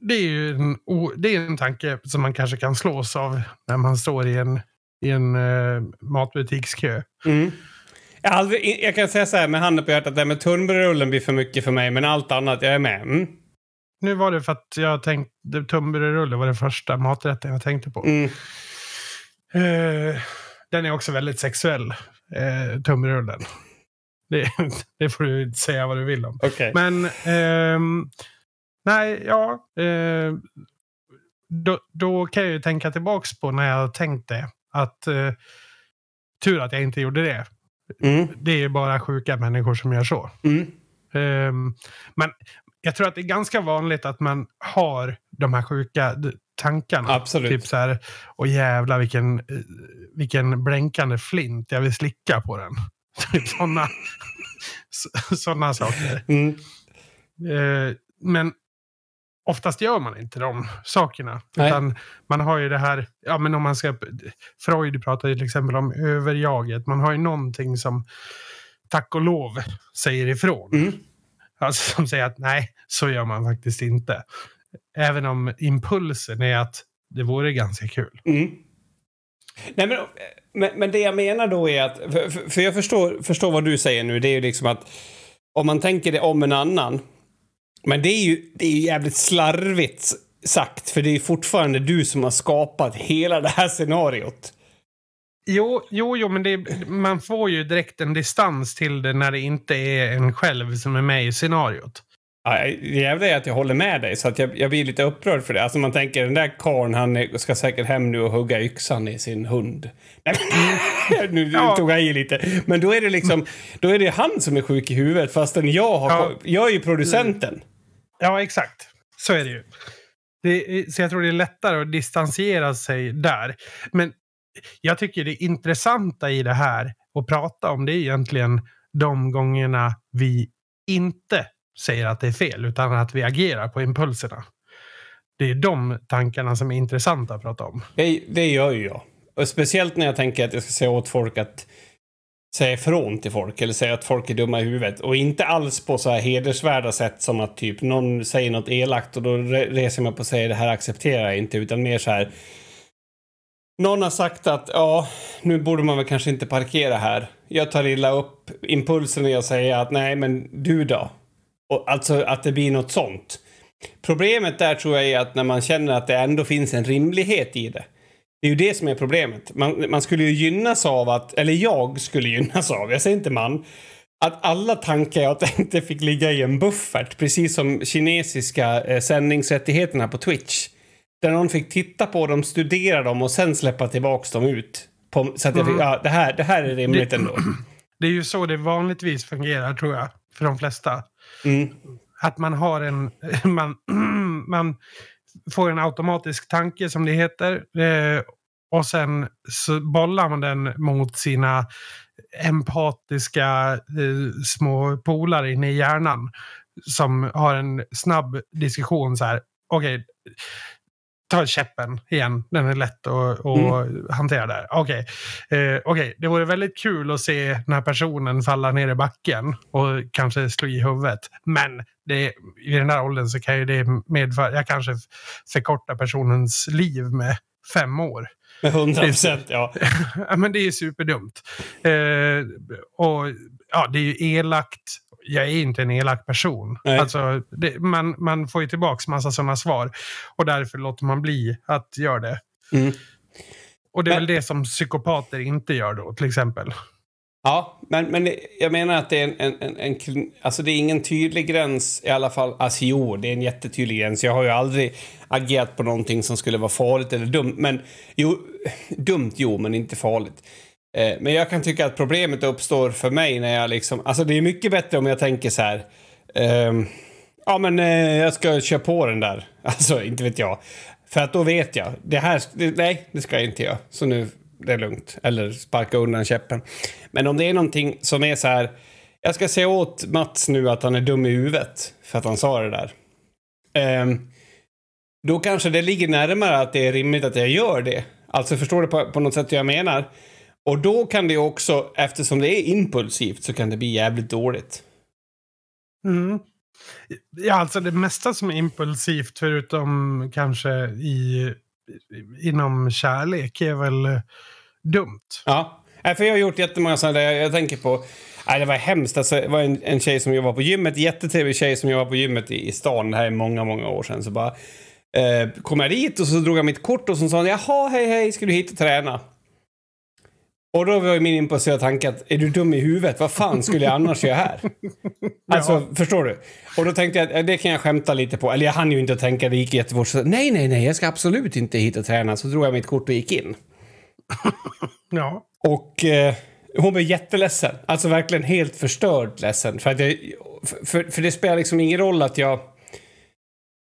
det är ju en, det är en tanke som man kanske kan slås av när man står i en, i en eh, matbutikskö. Mm. Jag, aldrig, jag kan säga så här med handen på hjärtat, det här med tunnbrödsrullen blir för mycket för mig, men allt annat, jag är med. Mm. Nu var det för att jag tänkte, tunnbrödsrulle var den första maträtten jag tänkte på. Mm. Eh, den är också väldigt sexuell, eh, tunnbrödsrullen. Det, <laughs> det får du säga vad du vill om. Okej. Men, ehm, nej, ja. Eh, då, då kan jag ju tänka tillbaks på när jag tänkte att eh, tur att jag inte gjorde det. Mm. Det är bara sjuka människor som gör så. Mm. Ehm, men jag tror att det är ganska vanligt att man har de här sjuka tankarna. Absolut. Typ så här, åh jävlar vilken, eh, vilken blänkande flint, jag vill slicka på den. <laughs> Typ sådana <laughs> såna saker. Mm. Eh, men oftast gör man inte de sakerna. Man har ju det här, ja men om man ska, Freud pratar ju till exempel om överjaget. Man har ju någonting som tack och lov säger ifrån. Mm. Alltså som säger att nej, så gör man faktiskt inte. Även om impulsen är att det vore ganska kul. Mm. Nej, men, men, men, det jag menar då är att, för, för jag förstår, förstår vad du säger nu, det är ju liksom att om man tänker det om en annan, men det är ju, det är ju jävligt slarvigt sagt, för det är fortfarande du som har skapat hela det här scenariot. Jo, jo, jo men det, man får ju direkt en distans till det när det inte är en själv som är med i scenariot. Ja, det jävla är att jag håller med dig, så att jag, jag blir lite upprörd för det. Alltså man tänker, den där karln han ska säkert hem nu och hugga yxan i sin hund. <laughs> nu ja. tog jag i lite. Men då är det liksom, då är det han som är sjuk i huvudet, fastän jag har, ja. jag är ju producenten. Ja, exakt. Så är det ju. Det, så jag tror det är lättare att distansera sig där. Men jag tycker det intressanta i det här att prata om det är egentligen de gångerna vi inte säger att det är fel, utan att vi agerar på impulserna. Det är de tankarna som är intressanta att prata om. Det, det gör ju jag. Och speciellt när jag tänker att jag ska säga åt folk att säga ifrån till folk eller säga att folk är dumma i huvudet. Och inte alls på så här hedersvärda sätt som att typ någon säger något elakt och då reser man på sig det här accepterar jag inte utan mer så här. Någon har sagt att ja, nu borde man väl kanske inte parkera här. Jag tar illa upp impulsen och jag säger att nej, men du då? Och alltså att det blir något sånt. Problemet där tror jag är att när man känner att det ändå finns en rimlighet i det. Det är ju det som är problemet. Man, man skulle ju gynnas av att, eller jag skulle gynnas av, jag säger inte man, att alla tankar jag <laughs> tänkte fick ligga i en buffert, precis som kinesiska eh, sändningsrättigheterna på Twitch. Där någon fick titta på dem, studera dem och sen släppa tillbaks dem ut. På, så att jag fick, mm. ja, det här, det här är rimligt det, ändå. <clears throat> Det är ju så det vanligtvis fungerar, tror jag, för de flesta. Mm. Att man har en... <clears throat> Man, <clears throat> man får en automatisk tanke, som det heter. Eh, och sen så bollar man den mot sina empatiska eh, små polare inne i hjärnan. Som har en snabb diskussion så här. Okej, okay, ta käppen igen. Den är lätt att, att mm. hantera där. Okej, okay. eh, okay. det vore väldigt kul att se den här personen falla ner i backen och kanske slå i huvudet. Men det, i den här åldern så kan ju det medföra, jag kanske förkortar personens liv med fem år. Med hundra procent, <laughs> ja. men det är superdumt. Eh, och ja, det är ju elakt jag är inte en elak person. Alltså, det, man, man får ju tillbaka massa sådana svar. Och därför låter man bli att göra det. Mm. Och det är men, väl det som psykopater inte gör då, till exempel. Ja, men, men jag menar att det är en, en, en, en, Alltså det är ingen tydlig gräns i alla fall. Alltså jo, det är en jättetydlig gräns. Jag har ju aldrig agerat på någonting som skulle vara farligt eller dumt. Men jo, <laughs> dumt jo, men inte farligt. Eh, men jag kan tycka att problemet uppstår för mig när jag liksom... Alltså det är mycket bättre om jag tänker så här. Um, ja men eh, jag ska köra på den där. <laughs> Alltså inte vet jag. För att då vet jag. Det här, det, nej det ska jag inte göra. Så nu, det är lugnt. Eller sparka undan käppen. Men om det är någonting som är så här. Jag ska säga åt Mats nu att han är dum i huvudet. För att han sa det där. Um, då kanske det ligger närmare att det är rimligt att jag gör det. Alltså förstår du på, på något sätt hur jag menar? Och då kan det också, eftersom det är impulsivt, så kan det bli jävligt dåligt. Mm. Ja, alltså det mesta som är impulsivt, förutom kanske i, inom kärlek, är väl dumt. Ja, för jag har gjort jättemånga sådana där. Jag tänker på... Nej, det var hemskt. Alltså, det var en, en tjej som jobbade på gymmet. Jättetrevlig tjej som jobbade på gymmet i, i stan. Det här är många, många år sedan. Så bara eh, kom jag dit och så drog jag mitt kort och så sa hon jaha, hej, hej, ska du hit och träna? Och då var min impulsiva tanke att är du dum i huvudet? Vad fan skulle jag annars göra här? <laughs> Alltså, ja. förstår du? Och då tänkte jag att det kan jag skämta lite på. Eller jag hann ju inte tänka, det gick jättefort. Så, nej, nej, nej, jag ska absolut inte hit och träna. Så drog jag mitt kort och gick in. <laughs> ja. Och eh, hon blev jätteledsen. Alltså verkligen helt förstörd ledsen. För, att jag, för, för det spelar liksom ingen roll att jag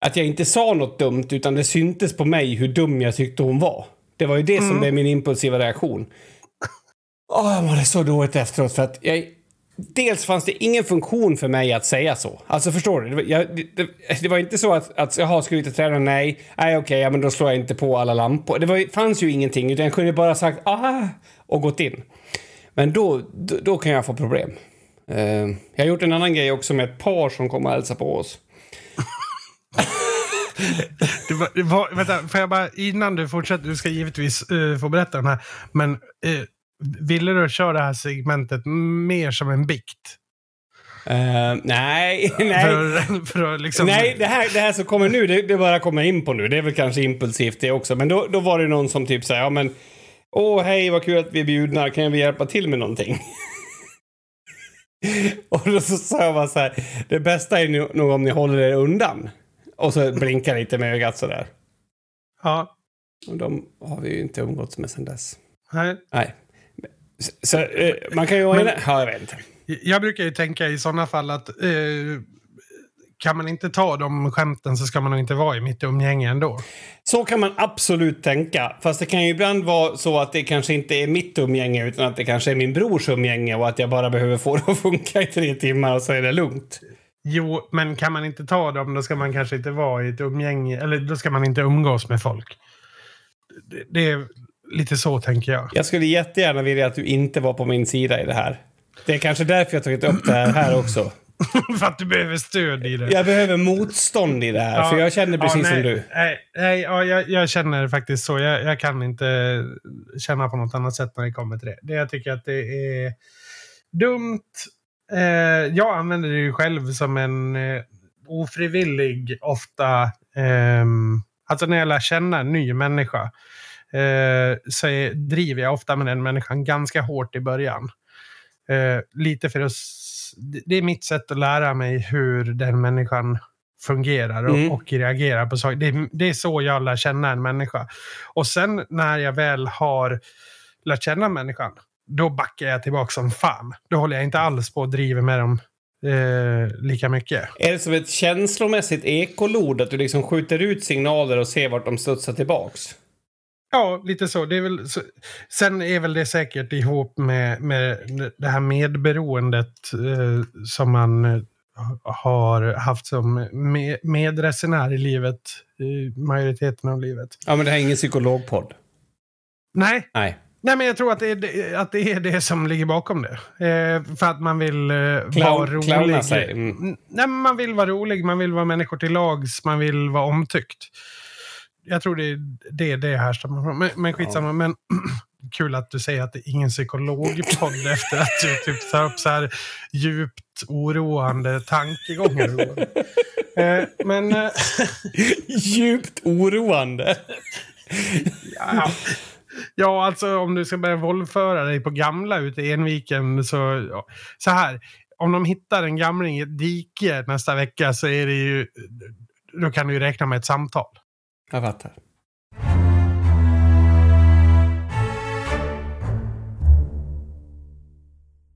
att jag inte sa något dumt utan det syntes på mig hur dum jag tyckte hon var. Det var ju det mm. som blev min impulsiva reaktion. Oh, jag mådde så dåligt efteråt för att jag, dels fanns det ingen funktion för mig att säga så. Alltså förstår du? Det var, jag, det, det var inte så att, att jaha, ska vi ut och träna? Nej. Nej, okej, okay, ja, men då slår jag inte på alla lampor. Det var, fanns ju ingenting, utan jag kunde bara sagt ah och gått in. Men då, då, då kan jag få problem. Uh, jag har gjort en annan grej också med ett par som kommer och hälsa på oss. <laughs> det var, det var, vänta, får jag bara, innan du fortsätter, du ska givetvis uh, få berätta den här, men uh, ville du köra det här segmentet mer som en bikt? Uh, nej, <laughs> nej. För, för liksom... Nej, det här, det här som kommer nu, det, det bara kommer in på nu. Det är väl kanske impulsivt det också. Men då, då var det någon som typ säger, ja men Åh, hej, vad kul att vi är bjudna. Kan vi hjälpa till med någonting? <laughs> och då så sa jag bara så här, det bästa är nog om ni håller er undan. Och så blinkar lite med ögat sådär. Ja. Och de har vi ju inte umgåtts med sedan dess. Nej. Nej. Så, eh, man kan ju... Men, ja, jag vet inte. Jag brukar ju tänka i sådana fall att eh, kan man inte ta de skämten så ska man nog inte vara i mitt umgänge ändå. Så kan man absolut tänka. Fast det kan ju ibland vara så att det kanske inte är mitt umgänge utan att det kanske är min brors umgänge och att jag bara behöver få det att <laughs> funka i tre timmar och så är det lugnt. Jo, men kan man inte ta dem då ska man kanske inte vara i ett umgänge. Eller då ska man inte umgås med folk. Det, det är lite så tänker jag. Jag skulle jättegärna vilja att du inte var på min sida i det här. Det är kanske därför jag tagit upp det här, här också. <laughs> för att du behöver stöd i det. Jag behöver motstånd i det här, ja, för jag känner precis ja, nej, som du. Nej, nej ja, jag, jag, känner faktiskt så. Jag, jag, kan inte känna på något annat sätt när det kommer till det. det jag tycker att det är dumt. Eh, jag använder det ju själv som en eh, ofrivillig, ofta... Eh, alltså när jag lär känna en ny människa eh, så är, driver jag ofta med den människan ganska hårt i början. Eh, lite för att det är mitt sätt att lära mig hur den människan fungerar och, mm. och reagerar på saker. Det, det, är så jag lär känna en människa. Och sen när jag väl har lärt känna människan, då backar jag tillbaka som fan. Då håller jag inte alls på att driva med dem eh, lika mycket. Är det som ett känslomässigt ekolod, att du liksom skjuter ut signaler och ser vart de studsar tillbaks? Ja, lite så. Det är väl så. Sen är väl det säkert ihop med, med det här medberoendet eh, som man eh, har haft som med, medresenär i livet, i majoriteten av livet. Ja, men det här är ingen psykologpodd. Nej. Nej. Nej, men jag tror att det är, att det, är det som ligger bakom det. Eh, för att man vill eh, vara rolig. Sig. Mm. Nej, men man vill vara rolig, man vill vara människor till lags, man vill vara omtyckt jag tror det är det det härstammar från. Men, men skitsamma. Ja. Men <clears throat> kul att du säger att det är ingen psykologpodd <laughs> efter att du typ tar upp så här djupt oroande tankegångar. <laughs> eh, men... Eh, <laughs> djupt oroande? ja, ja, alltså om du ska börja våldföra dig på gamla ute i Enviken så... Ja. Så här. Om de hittar en gamling i ett dike nästa vecka så är det ju... Då kan du ju räkna med ett samtal. Jag fattar.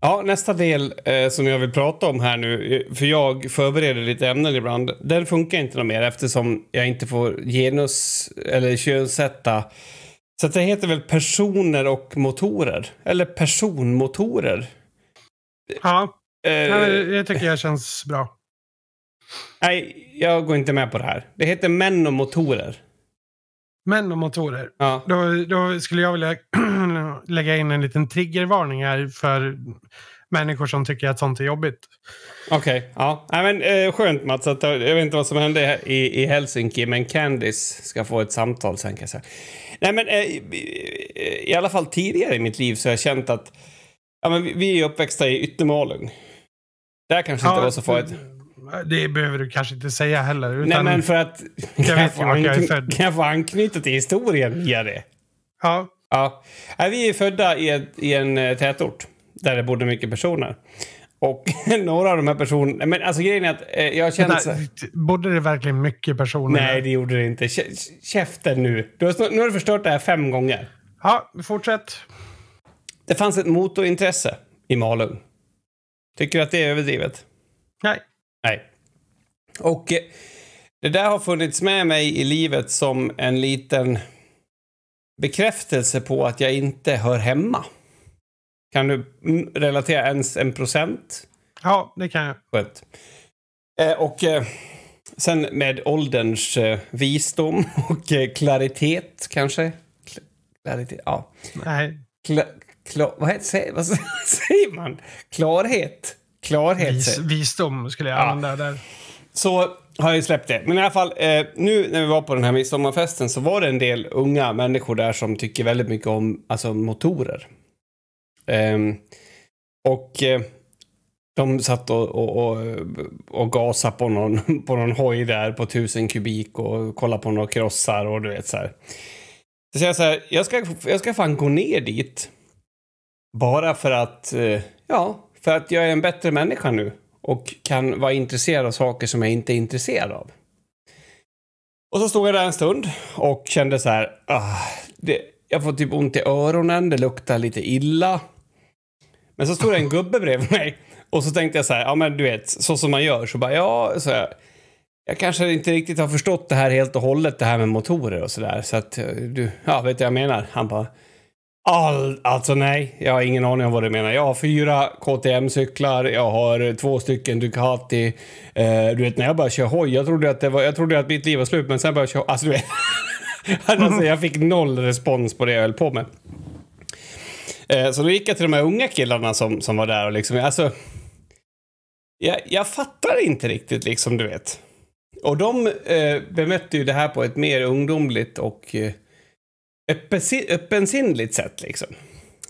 Ja, nästa del eh, som jag vill prata om här nu, eh, för jag förbereder lite ämnen ibland, den funkar inte mer eftersom jag inte får genus eller könssätta. Så det heter väl personer och motorer? Eller personmotorer? Ja, eh, det tycker jag känns bra. Nej, jag går inte med på det här. Det heter män och motorer. Män och motorer. Ja. Då, då skulle jag vilja <clears throat> lägga in en liten triggervarning här för människor som tycker att sånt är jobbigt. Okej, okay, ja. Nej, men, eh, skönt Mats. Att, jag vet inte vad som hände i, i Helsinki, men Candice ska få ett samtal sen kan jag säga. Nej, men eh, i alla fall tidigare i mitt liv så har jag känt att ja, men vi, vi är uppväxta i Yttermalung. Där kanske ja, inte var så farligt. Det behöver du kanske inte säga heller. Utan Nej, men för att... Jag vet jag, jag är född. Kan jag få anknyta till historien via det? Ja. Ja. Vi är födda i, ett, i en eh, tätort där det bodde mycket personer. Och <laughs> några av de här personerna... Men alltså grejen är att eh, jag har känt... Vänta, bodde det verkligen mycket personer? Nej, det gjorde det inte. Käften nu. Du har, nu har du förstört det här fem gånger. Ja, fortsätt. Det fanns ett motorintresse i Malung. Tycker du att det är överdrivet? Nej. Nej. Och eh, det där har funnits med mig i livet som en liten bekräftelse på att jag inte hör hemma. Kan du relatera ens en procent? Ja, det kan jag. Skönt. Eh, och eh, sen med ålderns visdom <laughs> och klaritet kanske? Kla klaritet, ja. Nej. Kla kla vad, heter, vad <laughs> säger man? Klarhet? Klarhet. Vis, visdom skulle jag använda där. Så har jag släppt det. Men i alla fall, eh, nu när vi var på den här midsommarfesten så var det en del unga människor där som tycker väldigt mycket om alltså, motorer. Eh, och eh, de satt och, och, och, och gasade på någon, <laughs> på någon hoj där på tusen kubik och kollade på några krossar och du vet så här. Så jag så här, jag ska, jag ska fan gå ner dit. Bara för att, eh, ja, för att jag är en bättre människa nu och kan vara intresserad av saker som jag inte är intresserad av. Och så stod jag där en stund och kände så här, ah, det, jag får typ ont i öronen, det luktar lite illa. Men så stod det en gubbe bredvid mig och så tänkte jag så här, ja men du vet, så som man gör, så bara ja, så jag, jag kanske inte riktigt har förstått det här helt och hållet, det här med motorer och sådär. Så att eh, du, ja vet du vad jag menar? Han bara, All, alltså nej, jag har ingen aning om vad du menar. Jag har fyra KTM-cyklar, jag har två stycken Ducati. Eh, du vet, när jag började köra hoj, jag trodde att, det var, jag trodde att mitt liv var slut, men sen började jag köra... Alltså, du vet. <laughs> alltså, jag fick noll respons på det jag höll på med. Eh, så då gick jag till de här unga killarna som, som var där och liksom, alltså... Jag, jag fattar inte riktigt, liksom, du vet. Och de eh, bemötte ju det här på ett mer ungdomligt och... Öppensinnligt sätt liksom.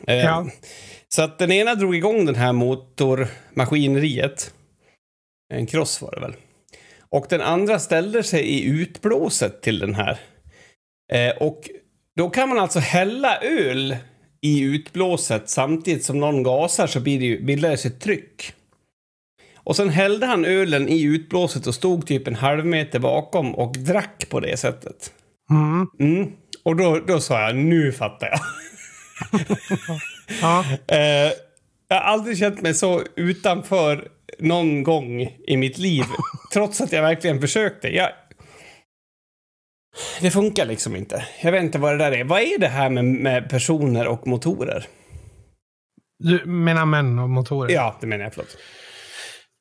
Eh, ja. Så att den ena drog igång den här motormaskineriet. En cross var det väl. Och den andra ställde sig i utblåset till den här. Eh, och då kan man alltså hälla öl i utblåset samtidigt som någon gasar så bildar det sig ett tryck. Och sen hällde han ölen i utblåset och stod typ en halv meter bakom och drack på det sättet. Mm. Mm. Och då, då sa jag, nu fattar jag. <laughs> ja. eh, jag har aldrig känt mig så utanför någon gång i mitt liv. <laughs> trots att jag verkligen försökte. Jag... Det funkar liksom inte. Jag vet inte vad det där är. Vad är det här med, med personer och motorer? Du menar män och motorer? Ja, det menar jag. Förlåt.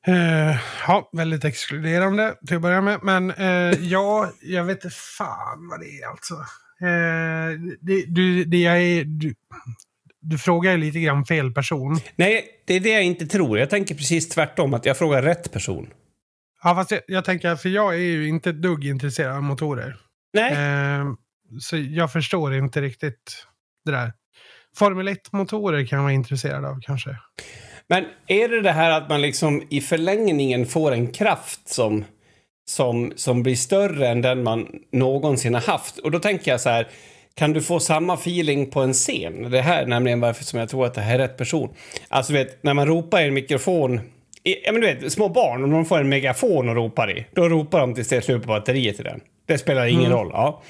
Uh, ja, väldigt exkluderande till att börja med. Men uh, ja, jag vet inte fan vad det är alltså. Det, du, det jag är, du, du frågar lite grann fel person. Nej, det är det jag inte tror. Jag tänker precis tvärtom, att jag frågar rätt person. Ja, fast jag, jag tänker, för jag är ju inte ett dugg intresserad av motorer. Nej. så jag förstår inte riktigt det där. Formel 1-motorer kan jag vara intresserad av kanske. Men är det det här att man liksom i förlängningen får en kraft som, som, som blir större än den man någonsin har haft? Och då tänker jag så här, kan du få samma feeling på en scen? Det här är nämligen varför som jag tror att det här är rätt person. Alltså vet, när man ropar i en mikrofon Ja, men du vet, små barn, om de får en megafon och ropar i, då ropar de tills det är slut på batteriet i den. Det spelar ingen mm. roll. Ja.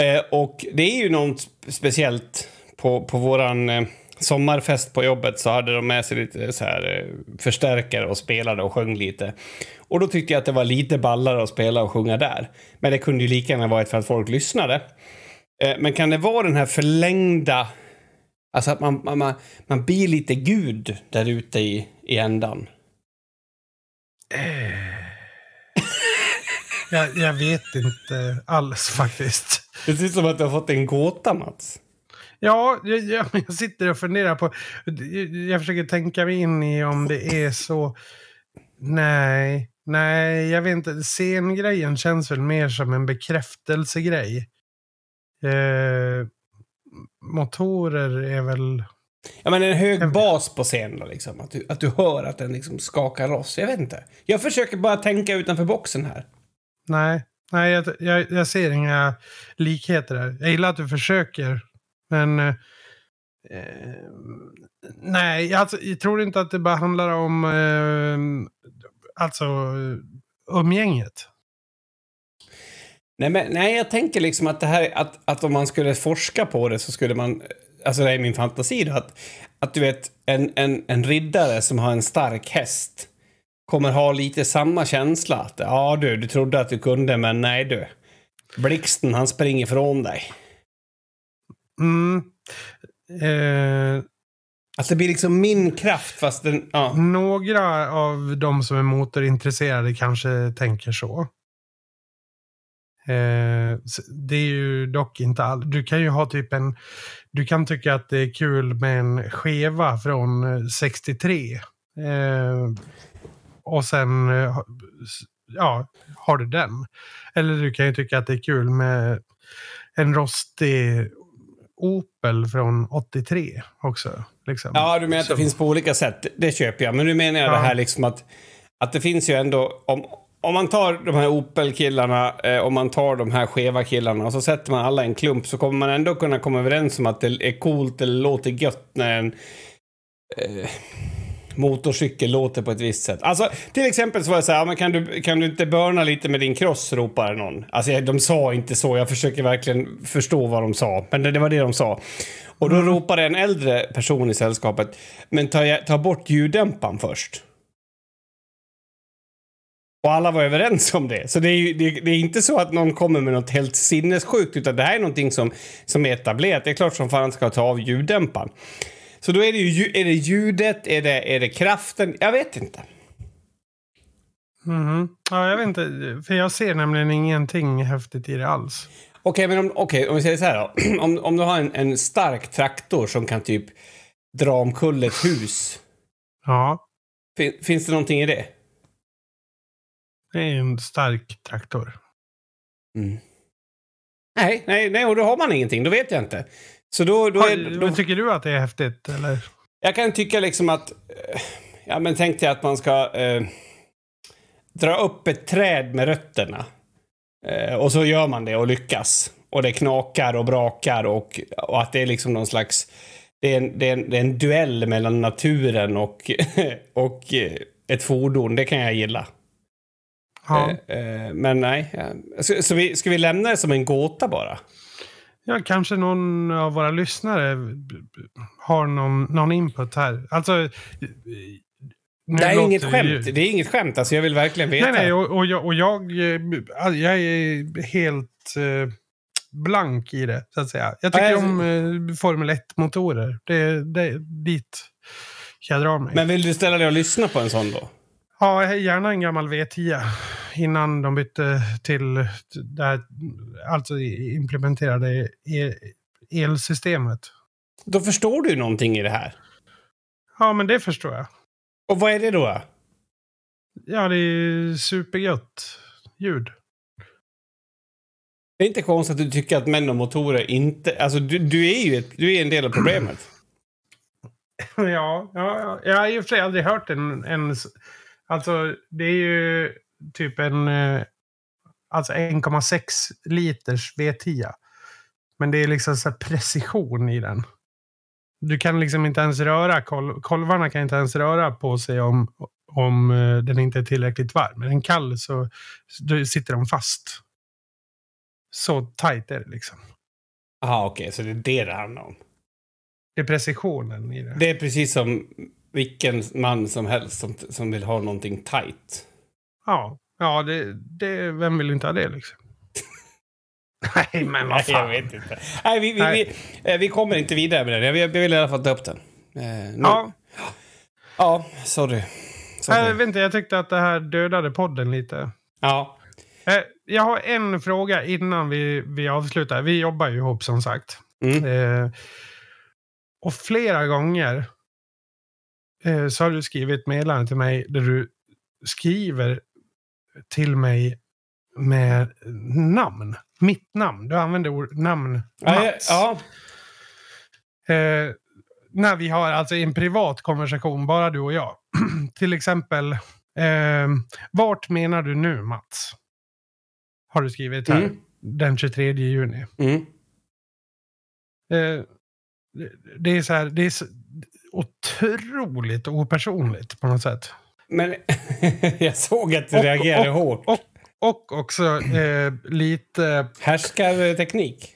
Eh, och det är ju något speciellt på, på våran eh, sommarfest på jobbet så hade de med sig lite så här eh, förstärkare och spelade och sjöng lite. Och då tyckte jag att det var lite ballare att spela och sjunga där. Men det kunde ju lika gärna varit för att folk lyssnade. Eh, men kan det vara den här förlängda... Alltså att man, man, man blir lite gud där ute i, i ändan? <laughs> jag, jag vet inte alls faktiskt. Det ser ut som att du har fått en gåta, Mats. Ja, jag, <laughs> jag, sitter och funderar på... Jag försöker tänka mig in i om det är så... Nej, nej, jag vet inte. Scengrejen känns väl mer som en bekräftelsegrej. Eh, motorer är väl... Ja, men en hög bas på scenen liksom. Att du, att du hör att den liksom skakar loss. Jag vet inte. Jag försöker bara tänka utanför boxen här. Nej, nej jag, jag, jag ser inga likheter där. Jag gillar att du försöker. Men eh, eh, nej, alltså, jag tror inte att det bara handlar om eh, alltså umgänget. Nej, men, nej, jag tänker liksom att det här att, att om man skulle forska på det så skulle man, alltså det är min fantasi då, att, att du vet en, en, en riddare som har en stark häst kommer ha lite samma känsla. Att, ja du, du trodde att du kunde men nej du. Blixten han springer ifrån dig. Mm. Eh, Att det blir liksom min kraft fast den... Ja. Några av de som är motorintresserade kanske tänker så. Eh, det är ju dock inte all. Du kan ju ha typ en... Du kan tycka att det är kul med en skeva från 63. Eh, och sen eh, ja, har du den. Eller du kan ju tycka att det är kul med en rostig Opel från 83 också. Liksom. Ja, du menar att det finns på olika sätt. Det köper jag. Men nu menar jag ja. det här liksom att, att det finns ju ändå... Om, om man tar de här Opel-killarna, eh, om man tar de här skeva killarna och så sätter man alla i en klump så kommer man ändå kunna komma överens om att det är coolt eller låter gött när en eh, motorcykel låter på ett visst sätt. Alltså, till exempel så var det så här, men kan du, kan du inte börna lite med din cross, ropar någon. Alltså, de sa inte så, jag försöker verkligen förstå vad de sa, men det, det var det de sa. Och då mm. ropade en äldre person i sällskapet, men ta, ta bort ljuddämparen först. Och alla var överens om det. Så det är, ju, det, det, är inte så att någon kommer med något helt sinnessjukt, utan det här är någonting som, som är etablerat. Det är klart som fan ska ta av ljuddämparen. Så då är det ju är det ljudet, är det, är det kraften? Jag vet inte. Mm. Ja, jag vet inte. För jag ser nämligen ingenting häftigt i det alls. Okej, okay, men om, okay, om vi säger så här då. <clears throat> om, om du har en, en stark traktor som kan typ dra omkull ett hus. Ja. Fin, finns det någonting i det? Det är en stark traktor. Mm. Nej, nej, nej, och då har man ingenting. Då vet jag inte. Så då, då, är, då... Tycker du att det är häftigt? Eller? Jag kan tycka liksom att... Eh, ja, men tänk dig att man ska eh, dra upp ett träd med rötterna. Eh, och så gör man det och lyckas. Och det knakar och brakar och, och att det är liksom någon slags... Det är en, det är en, det är en duell mellan naturen och, <laughs> och eh, ett fordon. Det kan jag gilla. Ja. Eh, men nej. Så, så vi, ska vi lämna det som en gåta bara? Ja, kanske någon av våra lyssnare har någon, någon input här. Alltså... Det är inget skämt. Ju... Det är inget skämt. Alltså, jag vill verkligen veta. Nej, nej, och, och, jag, och jag, jag är helt uh, blank i det, så att säga. Jag tycker alltså... om uh, Formel 1-motorer. Det, det är dit jag drar mig. Men vill du ställa dig och lyssna på en sån då? Ja, gärna en gammal V10 innan de bytte till det här, alltså implementerade e elsystemet. Då förstår du någonting i det här? Ja, men det förstår jag. Och vad är det då? Ja, det är supergött ljud. Det är inte konstigt att du tycker att män och motorer inte... Alltså, du, du är ju ett, du är en del av problemet. <clears throat> ja, ja, ja, jag har och för sig aldrig hört en, en Alltså, det är ju typ en eh, alltså 1,6 liters V10. Men det är liksom så precision i den. Du kan liksom inte ens röra, kol kolvarna kan inte ens röra på sig om, om eh, den inte är tillräckligt varm. Är den kall så sitter de fast. Så tajt är det liksom. Jaha, okej, okay, så det är det det handlar om? Det är precisionen i det. Det är precis som vilken man som helst som, som vill ha någonting tight. Ja, ja det, det, vem vill inte ha det liksom? <laughs> Nej, men vad fan. Nej, jag vet inte. Nej, vi, vi, Nej. Vi, eh, vi, kommer inte vidare med det. Jag, vill i alla fall ta upp den. Eh, ja. Ja, sorry. sorry. Jag vet inte, jag tyckte att det här dödade podden lite. Ja. Eh, jag har en fråga innan vi, vi avslutar. Vi jobbar ju ihop som sagt. Mm. Eh, och flera gånger eh, så har du skrivit meddelande till mig där du skriver till mig med namn. Mitt namn. Du använder ord, namn Mats. Ja. ja. Eh, när vi har alltså en privat konversation, bara du och jag. <clears throat> till exempel, eh, vart menar du nu Mats? Har du skrivit här. Mm. Den 23 juni. Mm. Eh, det är så här, det är, otroligt opersonligt på något sätt. Men <laughs> jag såg att du och, reagerade och, hårt. Och, och också eh, lite... Härskarteknik?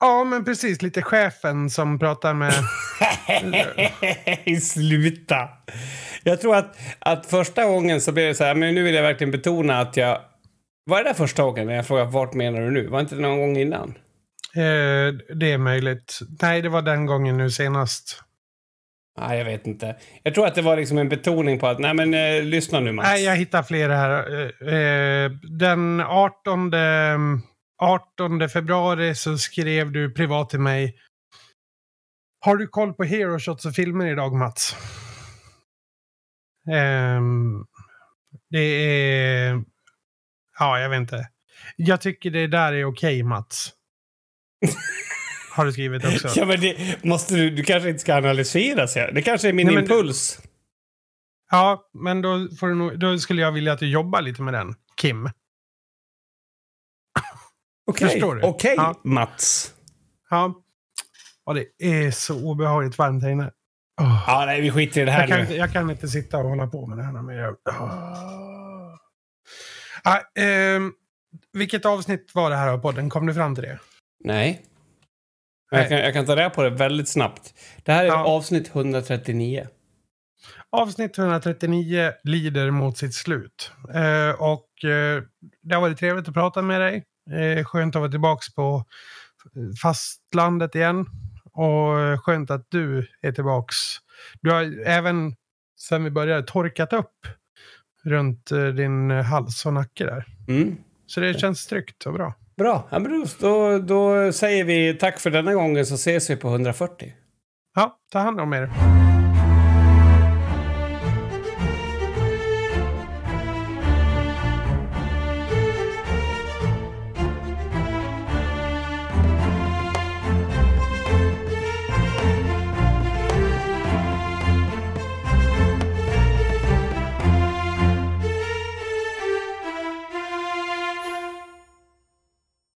Ja, men precis. Lite chefen som pratar med... <laughs> Sluta! Jag tror att, att första gången så blev det så här, men nu vill jag verkligen betona att jag... Var det där första gången när jag frågade vart menar du nu? Var inte det någon gång innan? Eh, det är möjligt. Nej, det var den gången nu senast. Nej, jag vet inte. Jag tror att det var liksom en betoning på att, nej men eh, lyssna nu Mats. Nej, jag hittar fler här. Eh, eh, Den 18, 18 februari så skrev du privat till mig. Har du koll på Hero Shots och filmer idag Mats? Ehm, det är... Ja, jag vet inte. Jag tycker det där är okej Mats. <laughs> Har du skrivit också. Ja, men det måste du, du kanske inte ska analysera. Så det kanske är min Nej, men- impuls. Ja, men då, får du nog, då skulle jag vilja att du jobbar lite med den, Kim. Okej, du? Okej, Ja. Mats. Ja. Och det är så obehagligt varmt här inne. Åh. Ja, nej, vi skiter i det här Jag kan, nu. inte, jag kan inte sitta och hålla på med det här. Men jag, Åh. ah, ehm, vilket avsnitt var det här av podden? Kom du fram till det? Nej. Jag kan, jag kan ta reda på det väldigt snabbt. Det här är Ja. avsnitt 139. Avsnitt 139 lider mot sitt slut. Eh, och eh, det har varit trevligt att prata med dig. Eh, skönt att vara tillbaka på fastlandet igen. Och eh, skönt att du är tillbaks. Du har även sen vi började torkat upp runt eh, din hals och nacke där. Mm. Så det känns tryggt och bra. Bra. Ja, men då, då, då säger vi tack för denna gången så ses vi på 140. Ja, ta hand om er.